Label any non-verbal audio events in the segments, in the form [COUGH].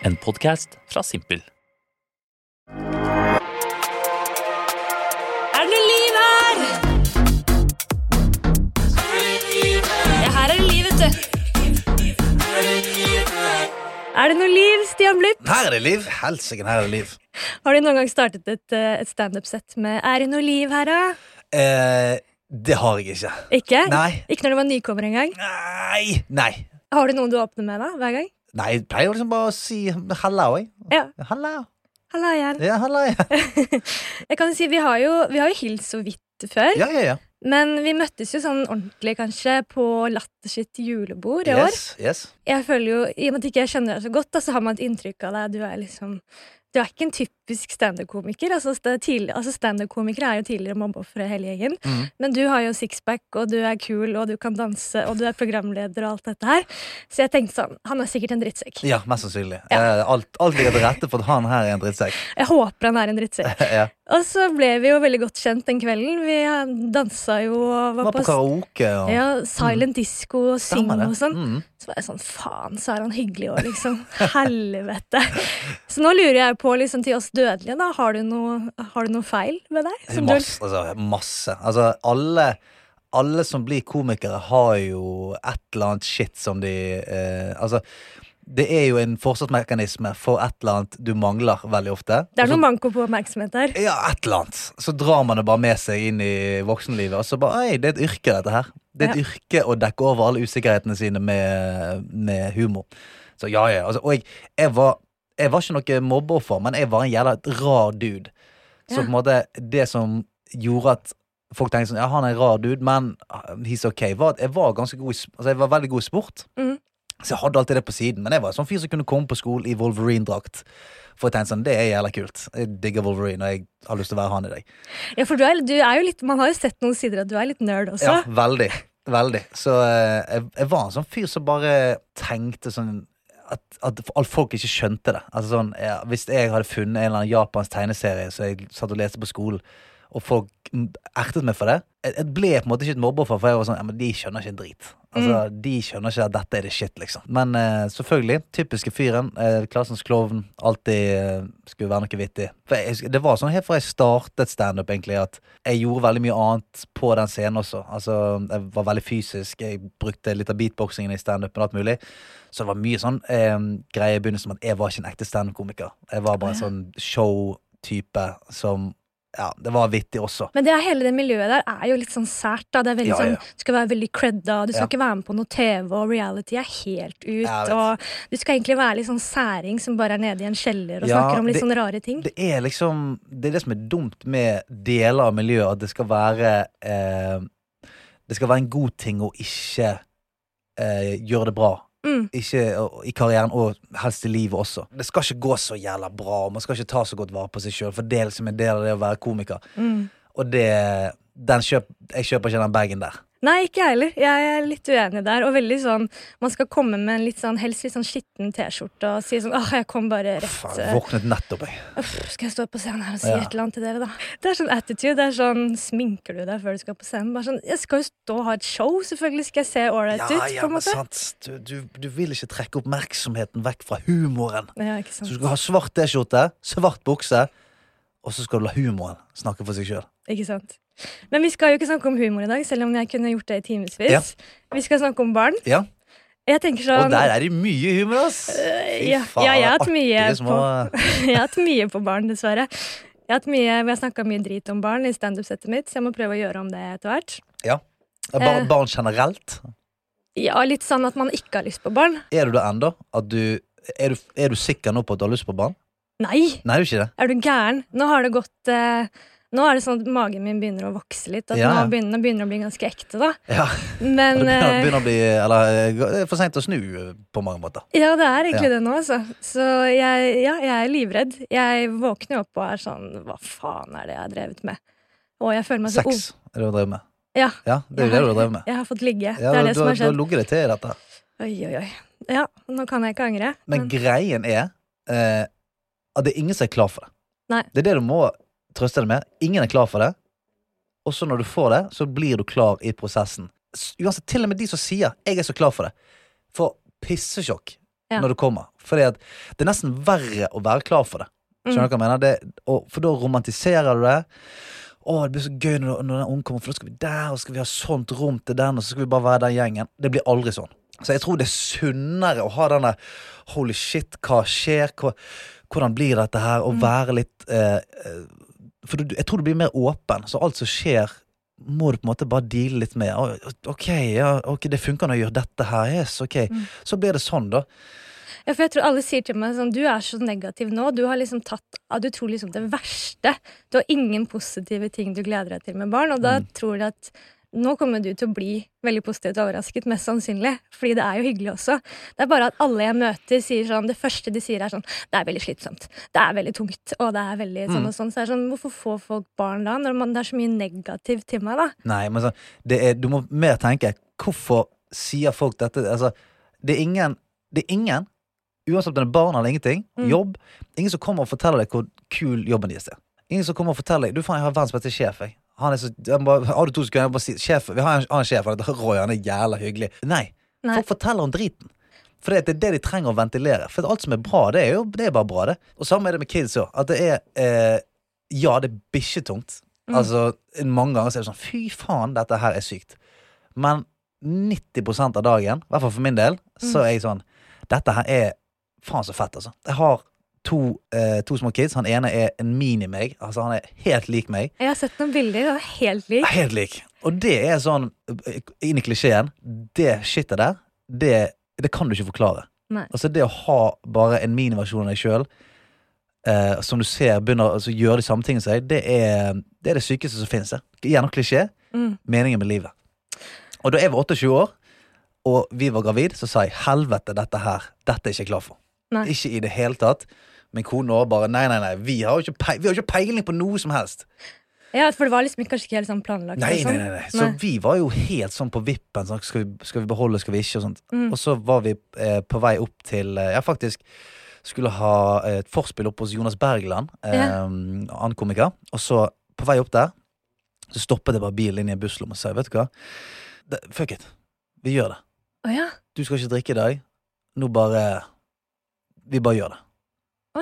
En podkast fra Simpel. Er det noe liv her? Ja, her er det liv, vet du. Er det noe liv, Stian Blipp? Her er det liv. Helsike, her er det liv. Har du noen gang startet et, eh, et standup-sett med 'Er det noe liv her', da? Eh, det har jeg ikke. Ikke? Nei. Ikke når du var nykommer engang? Nei. Nei. Har du noen du åpner med, da? Hver gang? Nei, jeg pleier liksom bare å si Hallo jeg. Ja. Hallo Halla igjen. Ja, hallo igjen. [LAUGHS] Jeg kan si, Vi har jo, vi har jo hilst så vidt før, Ja, ja, ja. men vi møttes jo sånn ordentlig kanskje på Latter sitt julebord i år. Yes, yes. Jeg føler jo, I og med at jeg ikke kjenner deg så godt, da, så har man et inntrykk av deg. Du er liksom du er ikke en typisk standup-komiker. Altså, altså Standup-komikere er jo tidligere mobbeofre hele gjengen. Mm. Men du har jo sixpack, og du er kul, og du kan danse, og du er programleder og alt dette her. Så jeg tenkte sånn, han er sikkert en drittsekk. Ja, mest sannsynlig. Ja. Eh, alt, alt ligger til rette for at han her er en drittsekk. [LAUGHS] Jeg håper han er en drittsekk. [LAUGHS] ja. Og så ble vi jo veldig godt kjent den kvelden. Vi dansa jo og var, Var på karaoke og ja, silent disco og syng og sånn. Mm. Så var jeg sånn, faen, så er han hyggelig òg, liksom. [LAUGHS] Helvete. Så nå lurer jeg på, liksom, til oss dødelige, da, har du noe, har du noe feil med deg? Masse. Altså, masse. Altså, alle, alle som blir komikere, har jo et eller annet shit som de eh, Altså, det er jo en forsvarsmekanisme for et eller annet du mangler veldig ofte. det er noe manko på oppmerksomhet der. Ja, et eller annet. Så drar man det bare med seg inn i voksenlivet. Og så bare, Ei, det er et yrke, dette her. Det er et yrke å dekke over alle usikkerhetene sine med, med humor. Så ja, ja. Altså, og jeg, jeg, var, jeg var ikke noe mobbeoffer, men jeg var en jævla rar dude. Så på en måte, det som gjorde at folk tenkte sånn Ja, han er en rar dude, men uh, he's ok. Var, jeg var ganske god i Altså, jeg var veldig god i sport. Mm. Så jeg hadde alltid det på siden. Men jeg var en sånn fyr som kunne komme på skolen i Wolverine-drakt. For jeg tenkte sånn, det er jævla kult. Jeg digger Wolverine, og jeg har lyst til å være han i deg. Ja, for du er, du er jo litt, Man har jo sett noen sider at du er litt nerd også. Ja, veldig. Veldig. Så eh, jeg, jeg var en sånn fyr som bare tenkte sånn at, at folk ikke skjønte det. Altså sånn, ja, Hvis jeg hadde funnet en eller annen japansk tegneserie som jeg satt og leste på skolen, og folk mm, ertet meg for det Jeg, ble på en måte ikke et mobbeoffer, for jeg var sånn Ja, men de skjønner ikke en drit. Altså, De skjønner ikke at dette er det shit, liksom. Men eh, selvfølgelig, typiske fyren. Eh, klassens klovn. Alltid eh, skulle være noe vittig. Jeg, det var sånn helt fra jeg startet standup, egentlig, at jeg gjorde veldig mye annet på den scenen også. Altså, jeg var veldig fysisk. Jeg brukte litt av beatboxingen i standupen og alt mulig. Så det var mye sånn eh, greie i begynnelsen om at jeg var ikke en ekte standup-komiker. Jeg var bare en sånn show-type som Ja, det var vittig også. Men det er hele det miljøet der er jo litt sånn sært. da Det er veldig Ja, ja. sånn, Du skal være veldig credda, du skal Ja. ikke være med på noe TV, og reality er helt ut. Og du skal egentlig være litt sånn særing som bare er nede i en kjeller og Ja, snakker om litt det- sånne rare ting. Det er liksom Det er det som er dumt med deler av miljøet, at det skal være eh, Det skal være en god ting å ikke eh, gjøre det bra. Mm. Ikke og- i karrieren, og helst i livet også. Det skal ikke gå så jævla bra, og man skal ikke ta så godt vare på seg sjøl, for det er liksom en del av det å være komiker. Mm. Og det den kjøp, Jeg kjøper ikke den bagen der. Nei, ikke jeg heller. Jeg er litt uenig der. Og veldig sånn Man skal komme med en litt sånn, helst litt sånn skitten T-skjorte og si sånn åh, jeg kom bare rett Faen, eh, jeg våknet nettopp, jeg. Uff, skal jeg stå på scenen her og si Ja. et eller annet til dere, da? Det er sånn attitude. Det er sånn Sminker du deg før du skal på scenen? Bare sånn, Jeg skal jo stå og ha et show, selvfølgelig skal jeg se ålreit Ja, ut. ja, på men måte. sant. Du, du, du vil ikke trekke oppmerksomheten vekk fra humoren. Ja, ikke Så du skal ha svart T-skjorte, svart bukse, og så skal du la humoren snakke for seg sjøl. ikke sant. Men vi skal jo ikke snakke om humor i dag, selv om jeg kunne gjort det i timevis. Ja. Vi skal snakke om barn. Ja. Sånn Og der er det mye humor, ass! Øh, Fy ja, faen, ja, [LAUGHS] jeg har hatt mye små- på barn, dessverre. Jeg har mye, har snakka mye drit om barn i standup-settet mitt, så jeg må prøve å gjøre om det etter hvert. Bar, Eh. barn generelt. Ja, Litt sånn at man ikke har lyst på barn. Er du det ennå? Er, du, er du sikker nå på at du har lyst på barn? Nei! Nei, du er ikke det. Er du gæren? Nå har det gått eh, Nå er det sånn at magen min begynner å vokse litt. At Ja. nå, begynner, begynner å bli ganske ekte, da. [LAUGHS] Ja, Men [LAUGHS] det begynner, eh, begynner å bli Eller eh, for seint å snu på mange måter. Ja, det er egentlig Ja. det nå, altså. Så jeg, ja, jeg er livredd. Jeg våkner jo opp og er sånn Hva faen er det jeg har drevet med? Og jeg føler meg så Sex Sex er det du har drevet med. Ja. Ja, det er det du har drevet med. Jeg har fått ligge. Det er det du, som har- skjedd. du har ligget deg til i dette. Oi, oi, oi. Ja, nå kan jeg ikke angre. Men greien er eh, at det er ingen som er klar for det. Nei. Det er det du må trøste deg med. Ingen er klar for det. Og så når du får det, så blir du klar i prosessen. Uansett, til og med de som sier 'jeg er så klar for det'. For pissesjokk Ja. når du kommer. Fordi at det er nesten verre å være klar for det. Skjønner du hva jeg mener? Det, og, for da romantiserer du det. Å, det blir så gøy når, når den omkommer, kommer, for da skal vi der, og skal vi ha sånt rom til den, og så skal vi bare være den gjengen. Det blir aldri sånn. Så jeg tror det er sunnere å ha den der holy shit, hva skjer? Hva, hvordan blir dette her? Å være litt eh, eh, For du, jeg tror du blir mer åpen, så alt som skjer må du på en måte bare deale litt med. Ok, ja, ok, det funker når jeg gjør dette her. Yes, ok. Så blir det sånn, da. Ja, for jeg tror alle sier til meg sånn Du er så negativ nå. Du har liksom tatt Du tror liksom det verste. Du har ingen positive ting du gleder deg til med barn, og da Mm. tror du at nå kommer du til å bli veldig positivt overrasket, mest sannsynlig. Fordi det er jo hyggelig også. Det er bare at alle jeg møter, sier sånn Det første de sier, er sånn Det er veldig slitsomt. Det er veldig tungt. Og det er veldig sånn Mm. og sånn. Så det er sånn Hvorfor får folk barn da, når man, det er så mye negativt til meg, da? Nei, men sånn, det er, du må mer tenke Hvorfor sier folk dette? Altså, det er ingen Det er ingen, uansett om det er barn eller ingenting, Mm. jobb Ingen som kommer og forteller deg hvor kul jobben deres er. Ingen som kommer og forteller deg Du faen, jeg har verdens beste sjef, jeg. Han er så, han bare, har du to sekunder, jeg bare si Sjef, vi har en, annen sjef, han heter Roy, han er jævla hyggelig. Nei. Nei. Folk forteller om driten. For det er det de trenger å ventilere. For alt som er bra, det er jo det er bare bra, det. Og samme er det med kids òg. At det er eh, Ja, det er bikkjetungt. Mm. Altså, mange ganger så er det sånn Fy faen, dette her er sykt. Men 90 av dagen, i hvert fall for min del, så Mm. er jeg sånn Dette her er faen så fett, altså. Jeg har to, eh, to små kids. Han ene er en mini-meg. Altså, han er helt lik meg. Jeg har sett noen bilder, er helt lik. Helt lik. Og det er sånn, eh, inn i klisjeen, det shitet der, det, det kan du ikke forklare. Nei. Altså det å ha bare en miniversjon av deg sjøl, eh, som du ser begynner altså, gjøre de samme tingene som deg, det er, det er det sykeste som finnes. Gjerne klisjé, Mm. meningen med livet. Og da jeg var 28 år, og vi var gravid, så sa jeg helvete, dette her, dette er jeg ikke klar for. Nei. Ikke i det hele tatt. Min kone òg bare nei, nei, nei, vi har jo ikke, ikke peiling på noe som helst. Ja, for det var liksom kanskje ikke helt sånn planlagt. Nei, og nei, nei, nei. Så vi var jo helt sånn på vippen. Sånn, skal, vi, skal vi beholde, skal vi ikke? Og sånt. Mm. Og så var vi eh, på vei opp til eh, Ja, faktisk skulle ha et forspill opp hos Jonas Bergland, eh, Ja. annen komiker. Og så, på vei opp der, så stoppet det bare bilen inn i en busslomme og sa vet du hva, det, fuck it. Vi gjør det. Oh, ja. Du skal ikke drikke i dag. Nå bare Vi bare gjør det.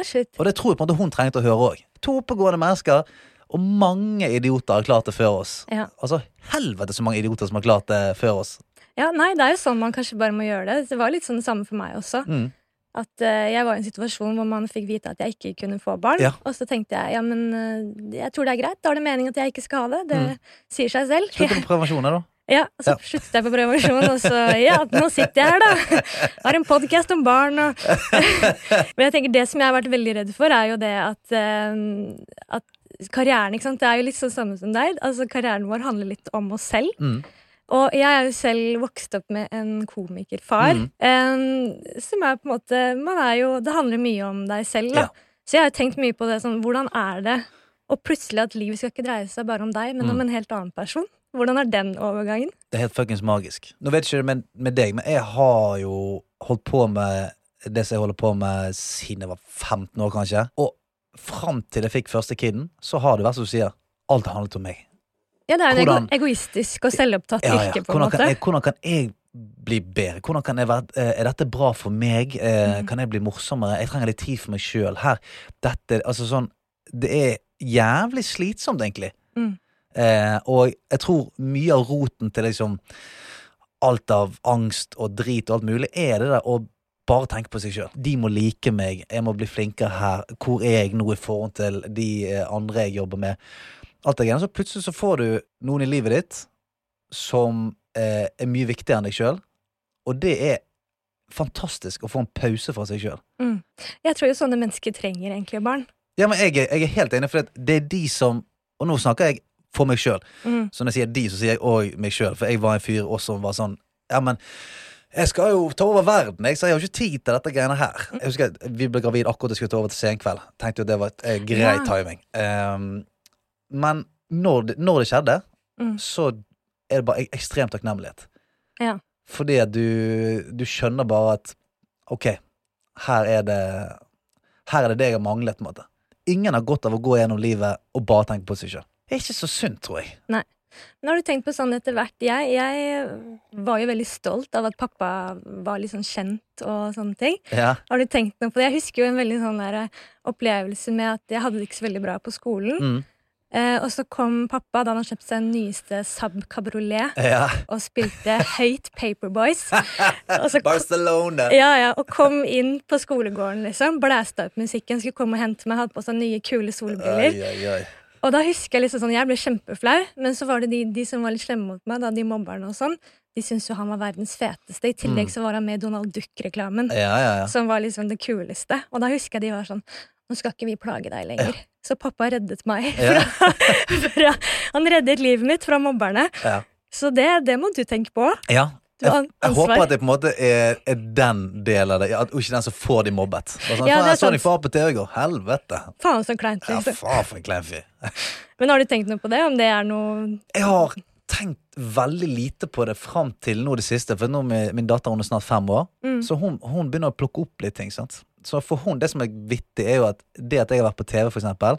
Shit. Og det tror jeg på en måte hun trengte å høre òg. To oppegående mennesker, og mange idioter har klart det før oss. Ja. Altså, helvete så mange idioter som har klart det før oss. ja, nei, det er jo sånn man kanskje bare må gjøre det. Det var litt sånn det samme for meg også. Mm. At uh, jeg var i en situasjon hvor man fikk vite at jeg ikke kunne få barn. Ja. Og så tenkte jeg ja, men uh, jeg tror det er greit. Da er det meningen at jeg ikke skal ha det. Det Mm. sier seg selv. Slutt på prevensjoner, da. Ja, så sluttet jeg på prevensjon, og så ja, nå sitter jeg her, da. Har en podkast om barn og [LAUGHS] Men jeg tenker det som jeg har vært veldig redd for, er jo det at, eh, at karrieren, ikke sant. Det er jo litt sånn samme som deg. Altså Karrieren vår handler litt om oss selv. Mm. Og jeg er jo selv vokst opp med en komikerfar. Mm. eh, som er på en måte man er jo, Det handler mye om deg selv. Da. Ja. Så jeg har tenkt mye på det sånn Hvordan er det Og plutselig at livet skal ikke dreie seg bare om deg, men om Mm. en helt annen person? Hvordan er den overgangen? Det er helt fuckings magisk. Nå vet ikke det med, med deg, men jeg har jo holdt på med det som jeg holder på med siden jeg var 15 år, kanskje. Og fram til jeg fikk første kiden, så har det vært som du sier, alt har handlet om meg. Ja, det er jo Hvordan- egoistisk og selvopptatt Ja, ja. yrke, på en måte. kan jeg, hvordan kan jeg bli bedre? Hvordan kan jeg være, eh, er dette bra for meg? Eh, Mm. Kan jeg bli morsommere? Jeg trenger litt tid for meg sjøl. Her, dette Altså sånn Det er jævlig slitsomt, egentlig. Mm. Eh, og jeg tror mye av roten til liksom alt av angst og drit og alt mulig, er det der å bare tenke på seg sjøl. De må like meg, jeg må bli flinkere her. Hvor er jeg nå i forhold til de eh, andre jeg jobber med? Alt det greiene. Så plutselig så får du noen i livet ditt som eh, er mye viktigere enn deg sjøl, og det er fantastisk å få en pause fra seg sjøl. Mm. Jeg tror jo sånne mennesker trenger egentlig barn. Ja, men jeg, jeg er helt enig, for det er de som Og nå snakker jeg for meg sjøl. Mm. Så når jeg sier de, så sier jeg òg meg sjøl, for jeg var en fyr også som var sånn Ja, men jeg skal jo ta over verden, jeg, så jeg har ikke tid til dette greiene her. Jeg husker Vi ble gravid akkurat jeg skulle ta over til Senkveld. Tenkte jo det var et eh, grei Ja. timing. Um, men når det, når det skjedde, Mm. så er det bare ekstrem takknemlighet. Ja. Fordi at du, du skjønner bare at OK, her er det Her er det det jeg har manglet, på en måte. Ingen har godt av å gå gjennom livet og bare tenke på seg sjøl. Er ikke så sunt, tror jeg. Nei. Men har du tenkt på sånn etter hvert jeg, jeg var jo veldig stolt av at pappa var litt sånn kjent og sånne ting. Ja. Har du tenkt noe på det? Jeg husker jo en veldig sånn der eh, opplevelse med at jeg hadde det ikke så veldig bra på skolen. Mm. Eh, og så kom pappa da han hadde kjøpt seg den nyeste Saab Cabriolet ja. og spilte høyt Paperboys. [LAUGHS] Barcelona! ja, ja, og kom inn på skolegården, liksom. Blæsta opp musikken, skulle komme og hente meg, hadde på seg nye, kule solbriller. Oi, oi, oi. Og da husker jeg liksom sånn, jeg ble kjempeflau, men så var det de, de som var litt slemme mot meg, da, de mobberne og sånn, de syntes jo han var verdens feteste. I tillegg Mm. så var han med i Donald Duck-reklamen, Ja, ja, ja. som var liksom det kuleste. Og da husker jeg de var sånn, nå skal ikke vi plage deg lenger. Så pappa reddet meg [LAUGHS] fra, fra Han reddet livet mitt fra mobberne. Ja. Så det, det må du tenke på. ja. Jeg, jeg håper at det på en måte er, er den delen av det, og ikke den som får de mobbet. Sånn, Ja, det er jeg så sant. din far på TV i går. Helvete! Faen så kleint. Ja, faen for en klein fyr. [LAUGHS] Men har du tenkt noe på det? Om det er noe Jeg har tenkt veldig lite på det fram til nå det siste, for nå er min datter hun er snart fem år, Mm. så hun, hun begynner å plukke opp litt ting. sant? Så for hun, det som er vittig, er jo at det at jeg har vært på TV, for eksempel,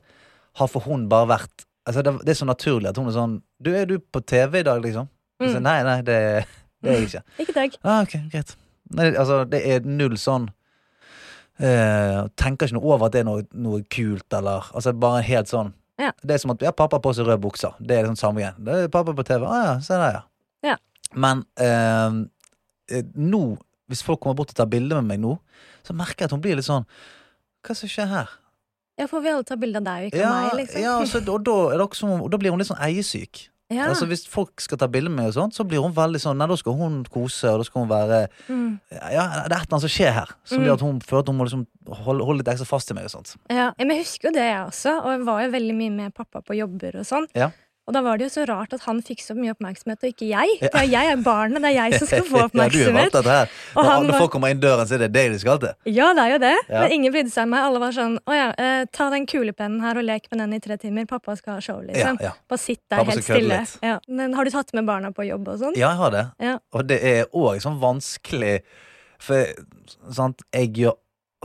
har for hun bare vært Altså, det, det er så naturlig at hun er sånn Du, er du på TV i dag, liksom? Mm. Mm. nei, nei, det, det er jeg ikke. Ikke deg. Ah, ok, greit. Nei, altså, det er null sånn eh, Tenker ikke noe over at det er noe, noe kult, eller Altså bare helt sånn Ja. Det er som at ja, pappa har på seg røde bukser. Det er liksom samme igjen. Det er pappa på TV. Ah, ja, se der, ja. Ja. Men eh, eh, nå, hvis folk kommer bort og tar bilde med meg nå, så merker jeg at hun blir litt sånn Hva som skjer her? Ja, får vi alle ta bilde av deg ikke Ja, av meg, liksom? ja altså, og, da og da blir hun litt sånn eiesyk. Ja. Altså Hvis folk skal ta bilde med og sånt, så blir hun veldig sånn Nei, da skal hun kose, og da skal hun være Mm. ja, det er et eller annet som skjer her, som Mm. gjør at hun føler at hun må liksom holde, holde litt ekstra fast i meg. og sånt Ja, men jeg husker jo det, jeg også. Og jeg var jo veldig mye med pappa på jobber og sånn. Ja. Og da var det jo så rart at han fikk så mye oppmerksomhet, og ikke jeg. For jeg er barnet, det er jeg som skal [LAUGHS] få oppmerksomhet. ja, du er her. Når andre folk kommer inn døren, så er det deg de skal til. Ja, det er jo det. Ja. Men ingen brydde seg om meg. Alle var sånn Å ja, eh, ta den kulepennen her og lek med den i tre timer. Pappa skal ha show, liksom. ja. Bare sitt der Pappa helt stille. Ja. Men har du tatt med barna på jobb og sånn? ja, jeg har det. Ja. Og det er òg sånn vanskelig For sant, jeg gjør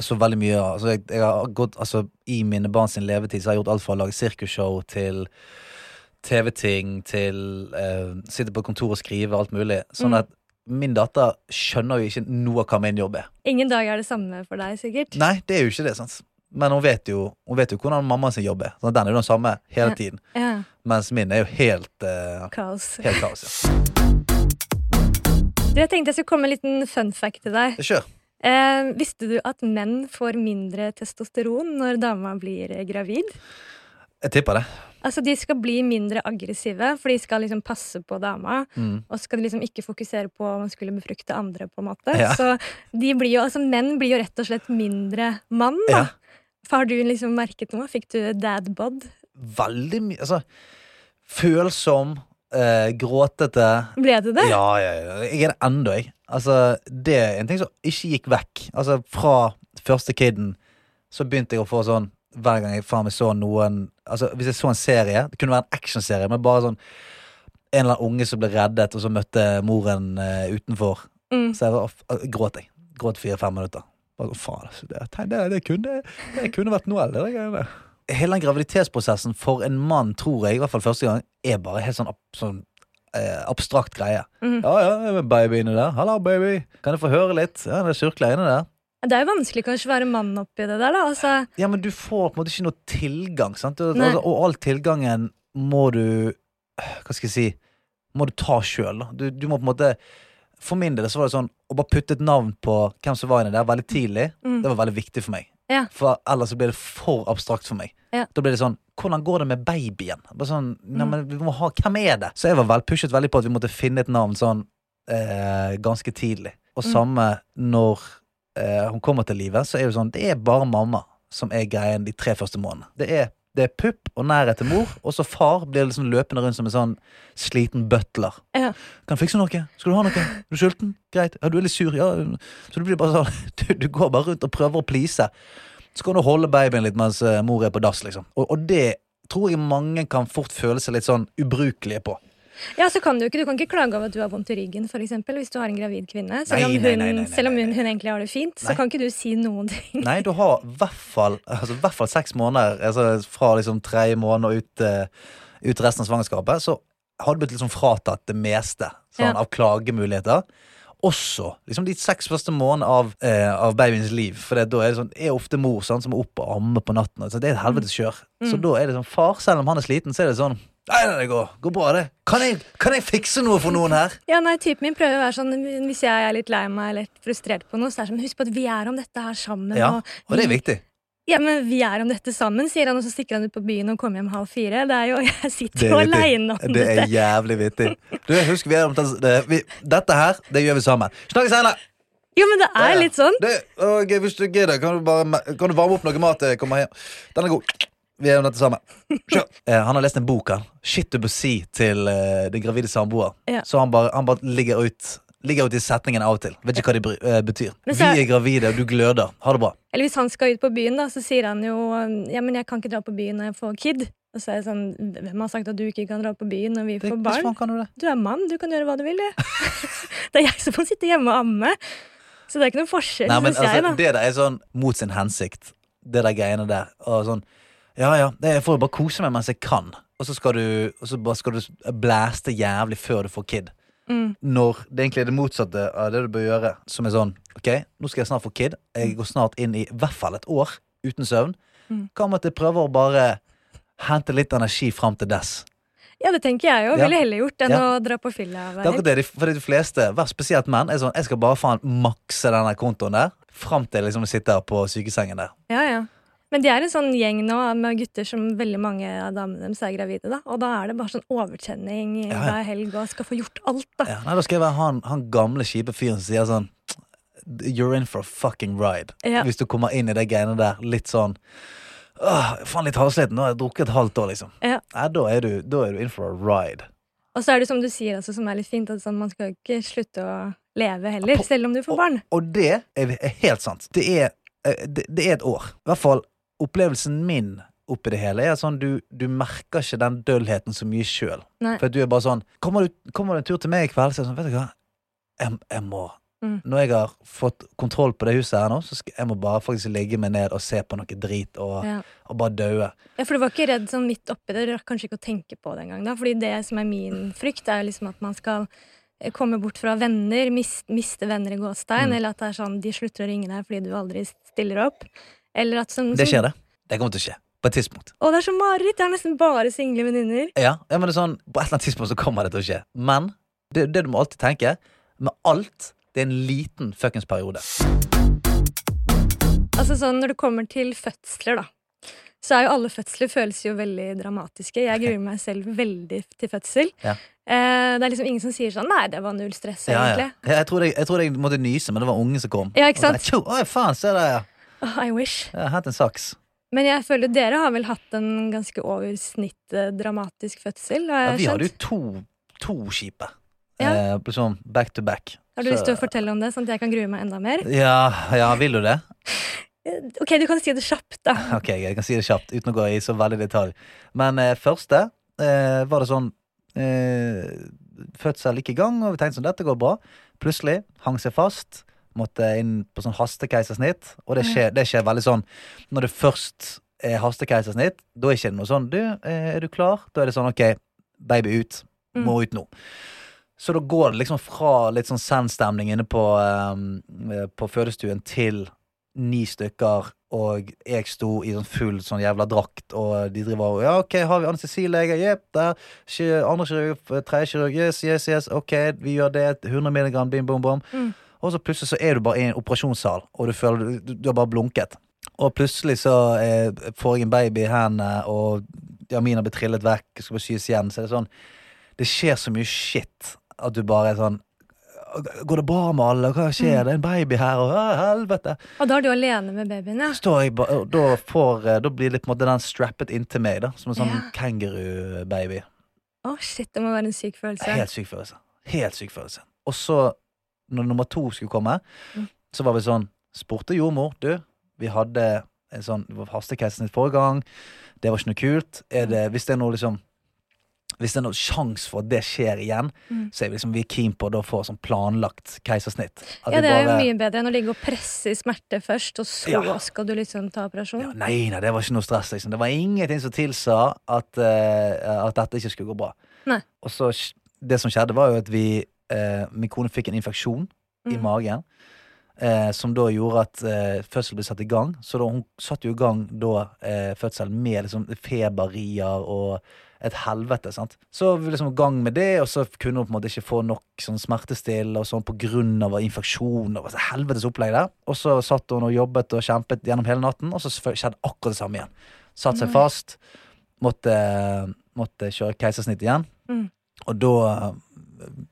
så veldig mye altså, jeg, jeg har gått, altså, I mine barns levetid så har jeg gjort alt fra å lage sirkusshow til TV-ting til uh, sitte på kontor og skrive, alt mulig. Sånn Mm. at min datter skjønner jo ikke noe av hva min jobb er. Ingen dag er det samme for deg, sikkert. Nei, det er jo ikke det, sant. Men hun vet jo, hun vet jo hvordan mamma sin jobb er. Sånn, den er jo den samme hele Ja. tiden. Ja. Mens min er jo helt, uh, Kaos. helt kaos. Ja. Du, jeg tenkte jeg skulle komme med en liten fun fact til deg. Kjør. Eh, visste du at menn får mindre testosteron når dama blir eh, gravid? Jeg tipper det. Altså, De skal bli mindre aggressive, for de skal liksom passe på dama. Mm. Og så skal de liksom ikke fokusere på om man skulle befrukte andre. på en måte Ja. Så de blir jo, altså menn blir jo rett og slett mindre mann. da Ja. Har du liksom merket noe? Fikk du dad bod? Veldig mye Altså, følsom, eh, gråtete Ble du det? Ja, ja, ja. Jeg er det ennå, jeg. Altså, det er en ting som ikke gikk vekk. Altså, fra første kiden så begynte jeg å få sånn hver gang jeg faen meg så noen Altså, Hvis jeg så en serie, det kunne være en actionserie, men bare sånn en eller annen unge som ble reddet, og så møtte moren uh, utenfor. Mm. Så jeg var, uh, gråt jeg. Gråt fire-fem minutter. Bare, sånn, faen, altså, det, det, det, kunne, det kunne vært noe det greiene. Hele den graviditetsprosessen for en mann, tror jeg, i hvert fall første gang, er bare helt sånn, sånn eh, abstrakt greie. Mm. Ja, ja, er baby inni der. Hallo, baby. Kan jeg få høre litt? Ja, det surkler inni der. Det er jo vanskelig kanskje å være mann oppi det der, da. Altså, Ja, men du får på en måte ikke noe tilgang, sant? Altså, og all tilgangen må du Hva skal jeg si Må du ta sjøl, da. Du, du må på en måte For min del så var det sånn å bare putte et navn på hvem som var inni der, veldig tidlig, mm. det var veldig viktig for meg. Ja. For ellers så blir det for abstrakt for meg. Ja. Da blir det sånn Hvordan går det med babyen? Bare sånn, nei, Mm. men vi må ha, Hvem er det? Så jeg var vel pushet veldig på at vi måtte finne et navn sånn eh, ganske tidlig. Og Mm. samme når eh, hun kommer til livet, så er det sånn Det er bare mamma som er greien de tre første månedene. Det er, det er pupp og nærhet til mor, og så far blir liksom løpende rundt som en sånn sliten butler. Ja. Kan jeg fikse noe? Skal du ha noe? Er du sulten? Greit. Ja, du er litt sur? Ja. Så du blir bare sånn [LAUGHS] Du, du går bare rundt og prøver å please. Så kan du holde babyen litt mens eh, mor er på dass, liksom. Og, og det tror jeg mange kan fort føle seg litt sånn ubrukelige på. Ja, så kan Du ikke Du kan ikke klage over at du har vondt i ryggen, eksempel, hvis du har en gravid kvinne. Selv om hun, nei, nei, nei, selv om hun, hun egentlig har det fint, så kan ikke du si noen ting. Nei, du har i hvert fall altså, i hvert fall seks måneder altså, fra liksom tredje måned og ut, uh, ut resten av svangerskapet. Så har du blitt liksom fratatt det meste sånn, Ja. av klagemuligheter. Også liksom de seks første månedene av, eh, av babyens liv. For det, da er det sånn, er ofte mor sånn, som er oppe og ammer på natten. Så det er et helvetes kjør. Så Mm. da er det sånn far, selv om han er sliten, så er det sånn Nei, nei, det går, går bra, det. Kan jeg, kan jeg fikse noe for noen her? Ja, nei, Typen min prøver å være sånn hvis jeg er litt lei meg eller frustrert på noe, så er det sånn Husk på at vi er om dette her sammen. Ja, og, Og det er viktig. Ja, men vi er om dette sammen, sier han, og så stikker han ut på byen og kommer hjem halv fire. Det er jo, [LAUGHS] Jeg sitter er jo aleine om Det er dette. jævlig vittig. Du, husk, vi er om det, vi, dette her, det gjør vi sammen. Snakkes senere! Jo, men det er litt sånn. Det, og hvis du gidder, kan du, bare, kan du varme opp noe mat til jeg kommer hjem? Den er god. Vi er om dette sammen. Eh, han har lest en bok, han. Shit du bør si til eh, den gravide samboer. Ja. Så han bare, han bare ligger ut Ligger ut i setningen av og til. Vet ikke hva det bry- eh, betyr. Men så Vi er gravide, og du gløder. Ha det bra. Eller hvis han skal ut på byen, da, så sier han jo Ja, men jeg kan ikke dra på byen når jeg får kid. Og så er det sånn Hvem har sagt at du ikke kan dra på byen når vi Det, får hvordan barn? faen kan du det? Du er mann, du kan gjøre hva du vil, det. [LAUGHS] det er jeg som må sitte hjemme og amme. Så det er ikke noen forskjell, Nei, men syns jeg, altså, da. Det der er sånn mot sin hensikt. Det der greiene der. Og sånn Ja ja, det, jeg får jo bare kose meg mens jeg kan. Og så skal du, og så bare skal du blæste jævlig før du får kid. Mm. Når det egentlig er det motsatte av det du bør gjøre. Som er sånn Ok, nå skal jeg snart få kid. Jeg går snart inn i i hvert fall et år uten søvn. Mm. Hva med at jeg prøver å bare hente litt energi fram til dess? Ja, det tenker jeg. Ja. Ville heller gjort enn Ja. å dra på fylla. Det er akkurat det, for de fleste, spesielt menn, er sånn Jeg skal bare faen makse denne kontoen der fram til liksom jeg sitter på sykesengen der. Ja, ja. Men de er en sånn gjeng nå med gutter som veldig mange av damene deres er gravide. da Og da er det bare sånn overtenning Ja, ja. hver helg og skal få gjort alt. da Ja, nei, Da skal jeg være han, han gamle, kjipe fyren som sier sånn You're in for a fucking ride. Ja. Hvis du kommer inn i det greiene der litt sånn Åh, faen litt halvsliten, nå har jeg drukket et halvt år, liksom. Ja. Nei, da er, du, da er du in for a ride. Og så er det som du sier, altså, som er litt fint, at sånn, man skal ikke slutte å leve heller, selv om du får barn. Og det er, er helt sant. Det er, eh, det, det er et år. I hvert fall opplevelsen min oppi det hele er sånn du, du merker ikke den døllheten så mye sjøl. For du er bare sånn Kommer du, kommer du en tur til meg i kveld, så er det sånn, vet du hva, jeg, jeg må Mm. Når jeg har fått kontroll på det huset her nå, så skal jeg må bare faktisk ligge meg ned og se på noe drit og, Ja. og bare daue. Ja, for du var ikke redd sånn midt oppi det, du rakk kanskje ikke å tenke på det engang. Fordi det som er min frykt, er liksom at man skal eh, komme bort fra venner, mis, miste venner i gåstein, Mm. eller at det er sånn de slutter å ringe deg fordi du aldri stiller opp. Eller at sånn, Det skjer, det. Det kommer til å skje. På et tidspunkt. Å, det er så mareritt! Jeg har nesten bare single venninner. Ja, ja, men det er sånn På et eller annet tidspunkt så kommer det til å skje. Men det, det du må alltid tenke, med alt, det er en liten fuckings periode. Altså sånn, Når det kommer til fødsler, da, så er jo alle fødsler føles jo veldig dramatiske. Jeg gruer meg selv veldig til fødsel. Ja. Eh, det er liksom ingen som sier sånn 'nei, det var null stress', egentlig. ja. Ja, Jeg trodde jeg, jeg, trodde jeg måtte nyse, men det var ungen som kom. Ja, ikke sant? Og så, faen, se der, ja. Åh, I wish. Jeg har hatt en saks. Men jeg føler dere har vel hatt en ganske over snittet dramatisk fødsel? Har Ja, vi hadde jo to, to kjipe. Ja. Eh, liksom back to back. Har du Så- lyst til å fortelle om det, sånn at jeg kan grue meg enda mer? Ja, ja, vil du det? Eh, Ok, du kan si det kjapt, da. [LAUGHS] Ok, jeg kan si det kjapt uten å gå i så veldig detalj. Men eh, første eh, var det sånn eh, Fødsel gikk i gang, og vi tenkte sånn, dette går bra. Plutselig hang seg fast. Måtte inn på sånn hastekeisersnitt. Og det skjer, det skjer veldig sånn Når det først er hastekeisersnitt, da er ikke det noe sånn Du, eh, er du klar? Da er det sånn ok, baby ut. Mm. Må ut nå. Så da går det liksom fra litt sånn zen-stemning inne på, eh, på fødestuen til ni stykker, og jeg sto i sånn full sånn jævla drakt, og de driver og Ja, OK, har vi anestesilege? Jepp, der. Andre kirurg, tredje kirurg. Yes, yes, yes. OK, vi gjør det. 100 milligram, bim, bom, bom. Mm. Og så plutselig så er du bare i en operasjonssal, og du føler du, du har bare blunket. Og plutselig så eh, får jeg en baby i hendene, og Jamin har blitt trillet vekk, skal bare sys igjen. Så det er sånn Det skjer så mye shit at du bare er sånn Går det bra med alle? Hva skjer? Det er en baby her, og «Å, helvete! Og da er du alene med babyen, ja. Ba, da, får, eh, da blir det på en måte den strappet inntil meg, da. Som en sånn Ja. kenguru-baby. Å, shit, det må være en syk følelse. Helt syk følelse. Helt syk følelse. Og så, når nummer to skulle komme, Mm. så var vi sånn Spurte jordmor, du, vi hadde en sånn hastekeisersnitt forrige gang. Det var ikke noe kult. Det, hvis det er noe liksom Hvis det er noen sjanse for at det skjer igjen, Mm. så er vi liksom vi er keen på å få sånn planlagt keisersnitt. At Ja, det er jo mye bedre enn å ligge og presse i smerte først, og så Ja. skal du liksom ta operasjon. Ja, nei, nei, det var ikke noe stress. Liksom. Det var ingenting som tilsa at, uh, at dette ikke skulle gå bra. Nei. Og så Det som skjedde, var jo at vi eh, Min kone fikk en infeksjon i Mm. magen. Eh, som da gjorde at eh, fødselen ble satt i gang. Så da, hun satte jo i gang da eh, fødselen med liksom feberrier og et helvete. sant? Så vi liksom i gang med det, og så kunne hun på en måte ikke få nok sånn smertestillende og sånn av infeksjon. og så helvetes opplegg der. Og så satt hun og jobbet og kjempet gjennom hele natten, og så skjedde akkurat det samme igjen. Satt seg fast. Måtte, måtte kjøre keisersnitt igjen. Mm. Og da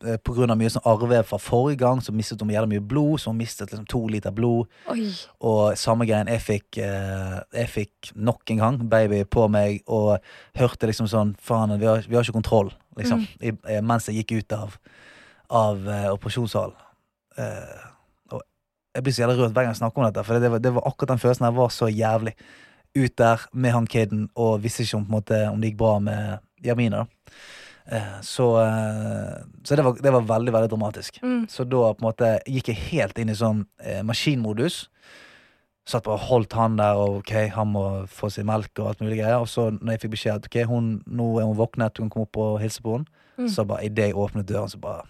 eh, av mye sånn arvevev fra forrige gang, så mistet hun jævlig mye blod. Så hun mistet liksom to liter blod. Oi. Og samme greien, jeg fikk eh, Jeg fikk nok en gang baby på meg og hørte liksom sånn Faen, vi har, vi har ikke kontroll, liksom. I, eh, mens jeg gikk ut av, av eh, operasjonssalen. Eh, og jeg blir så jævlig rørt hver gang jeg snakker om dette, for det var, det var akkurat den følelsen her var så jævlig. Ut der med han kiden og visste ikke om, måte, om det gikk bra med Jamina. da. Eh, så eh, så det, var, det var veldig, veldig dramatisk. Mm. Så da på en måte gikk jeg helt inn i sånn eh, maskinmodus. Satt bare og holdt han der, og ok, han må få seg melk og alt mulig greier. Og så når jeg fikk beskjed at ok, hun, nå er hun våknet, hun kan komme opp og hilse på henne, Mm. så bare idet jeg åpnet døren, så bare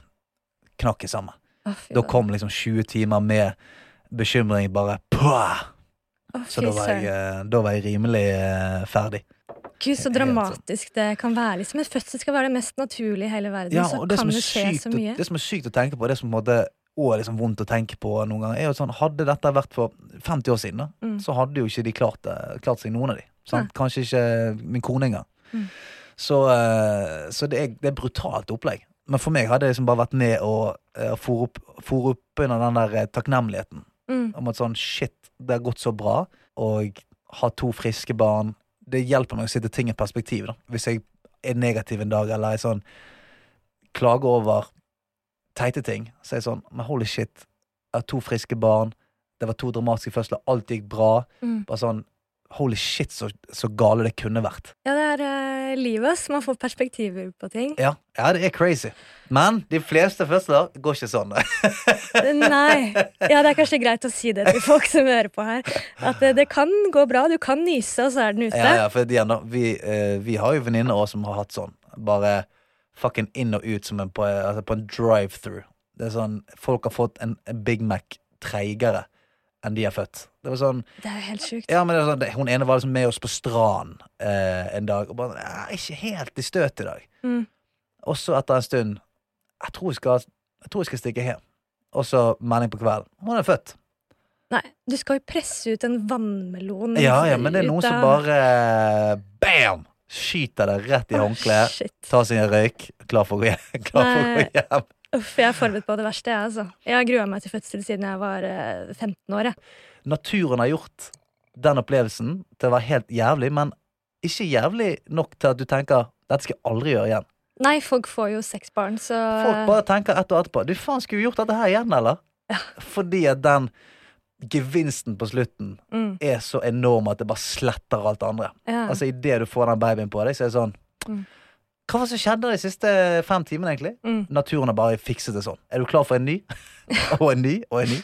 knakk jeg sammen. Oh, Da kom liksom 20 timer med bekymring bare! Å, Så da var jeg, da var jeg rimelig ferdig. Gud, så dramatisk det kan være. Liksom. En fødsel skal være det mest naturlige i hele verden. Ja, så det kan det skje sykt, så mye. det som er sykt å tenke på, det som måtte, er liksom vondt å tenke på noen ganger, er jo sånn Hadde dette vært for 50 år siden, da, Mm. så hadde jo ikke de klart, det- klart seg, noen av de. Sant? Kanskje ikke min kone engang. Mm. Så, eh, så det, er, det er brutalt opplegg. Men for meg hadde det liksom bare vært med å uh, fòre opp, fôre opp under den der eh, takknemligheten. Mm. Om at sånn shit, det har gått så bra, og ha to friske barn. Det hjelper meg å sette ting i perspektiv. da Hvis jeg er negativ en dag, eller jeg sånn klager over teite ting, så er jeg sånn Men holy shit, jeg har to friske barn, det var to dramatiske fødsler, alt gikk bra. Mm. Bare sånn Holy shit, så, så gale det kunne vært. Ja, det er uh, livet, som Man får perspektiver på ting. Ja, ja, det er crazy. Men de fleste fødsler går ikke sånn. Nei. Ja, det er kanskje greit å si det til folk som hører på her. At det, det kan gå bra. Du kan nyse, og så er den ute. Ja, ja, for igjen da, vi, uh, vi har jo venninner også som har hatt sånn. Bare fucking inn og ut som en på, altså på en drive-through. Det er sånn, Folk har fått en Big Mac treigere enn de har født. Det var sånn, Det er jo helt sjukt. ja, men det var sånn, Hun ene var liksom med oss på stranden eh, en dag, og bare jeg er ikke helt i støt i dag. Mm. Og så etter en stund Jeg tror jeg skal, jeg tror jeg skal stikke hjem. Og så melding på kvelden. Hun er født. Nei, du skal jo presse ut en vannmelon. Ja, ja, men det er noen som bare Bam! Skyter det rett i håndkleet. oh, Tar seg en røyk, klar for å gå hjem. [LAUGHS] Klar for å gå hjem. Uff, jeg er forberedt på det verste, jeg, altså. Jeg har grua meg til fødsel siden jeg var eh, 15 år, jeg. Naturen har gjort den opplevelsen til å være helt jævlig, men ikke jævlig nok til at du tenker dette skal jeg aldri gjøre igjen. Nei, folk får jo seks barn, så Folk bare tenker ett år etterpå Du faen, skulle vi gjort dette her igjen, eller? Fordi at den gevinsten på slutten mm, er så enorm at det bare sletter alt det andre. ja. Altså Idet du får den babyen på deg, så er det sånn Mm. Hva var det som skjedde de siste fem timene, egentlig? mm. Naturen har bare fikset det sånn. Er du klar for en ny? [LAUGHS] og en ny? Og en ny?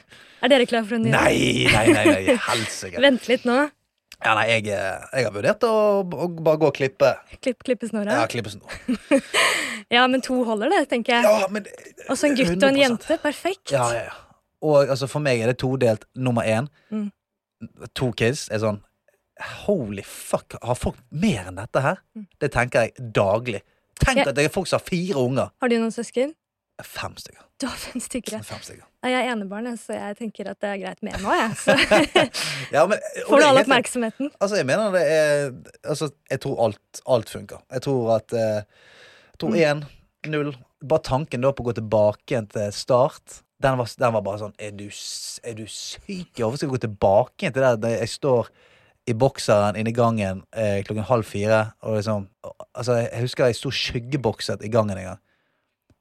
Er dere klar for en ny? Nei, nei, nei, nei helsike. Vent litt nå. Ja, nei, jeg, eh, jeg har vurdert å, å bare gå og klippe. Klipp, klippe snora. Ja, klippe klippe snor. [LAUGHS] men to holder det, tenker jeg. Ja, men Også en gutt og en jente. Perfekt. Ja, ja, ja. Og altså, for meg er det todelt. Nummer én, Mm. to kids, er sånn Holy fuck, har folk mer enn dette her? Mm. Det tenker jeg daglig. Tenk jeg... at det er folk som har fire unger. Har du noen søsken? Fem stykker. Du har fem stykker. ja. Fem stykker. Nei, Jeg er enebarn, så jeg tenker at det er greit med en nå, jeg. Så [LAUGHS] Ja, men, får du all oppmerksomheten. Altså, jeg mener det er Altså, jeg tror alt, alt funker. Jeg tror at eh, Jeg tror Mm. null Bare tanken da på å gå tilbake igjen til start, den var, den var bare sånn Er du, er du syk? Hvorfor skal jeg gå tilbake igjen til der Jeg står i bokseren inne i gangen eh, klokken halv fire, og liksom Altså, jeg husker jeg sto skyggebokset i gangen en gang.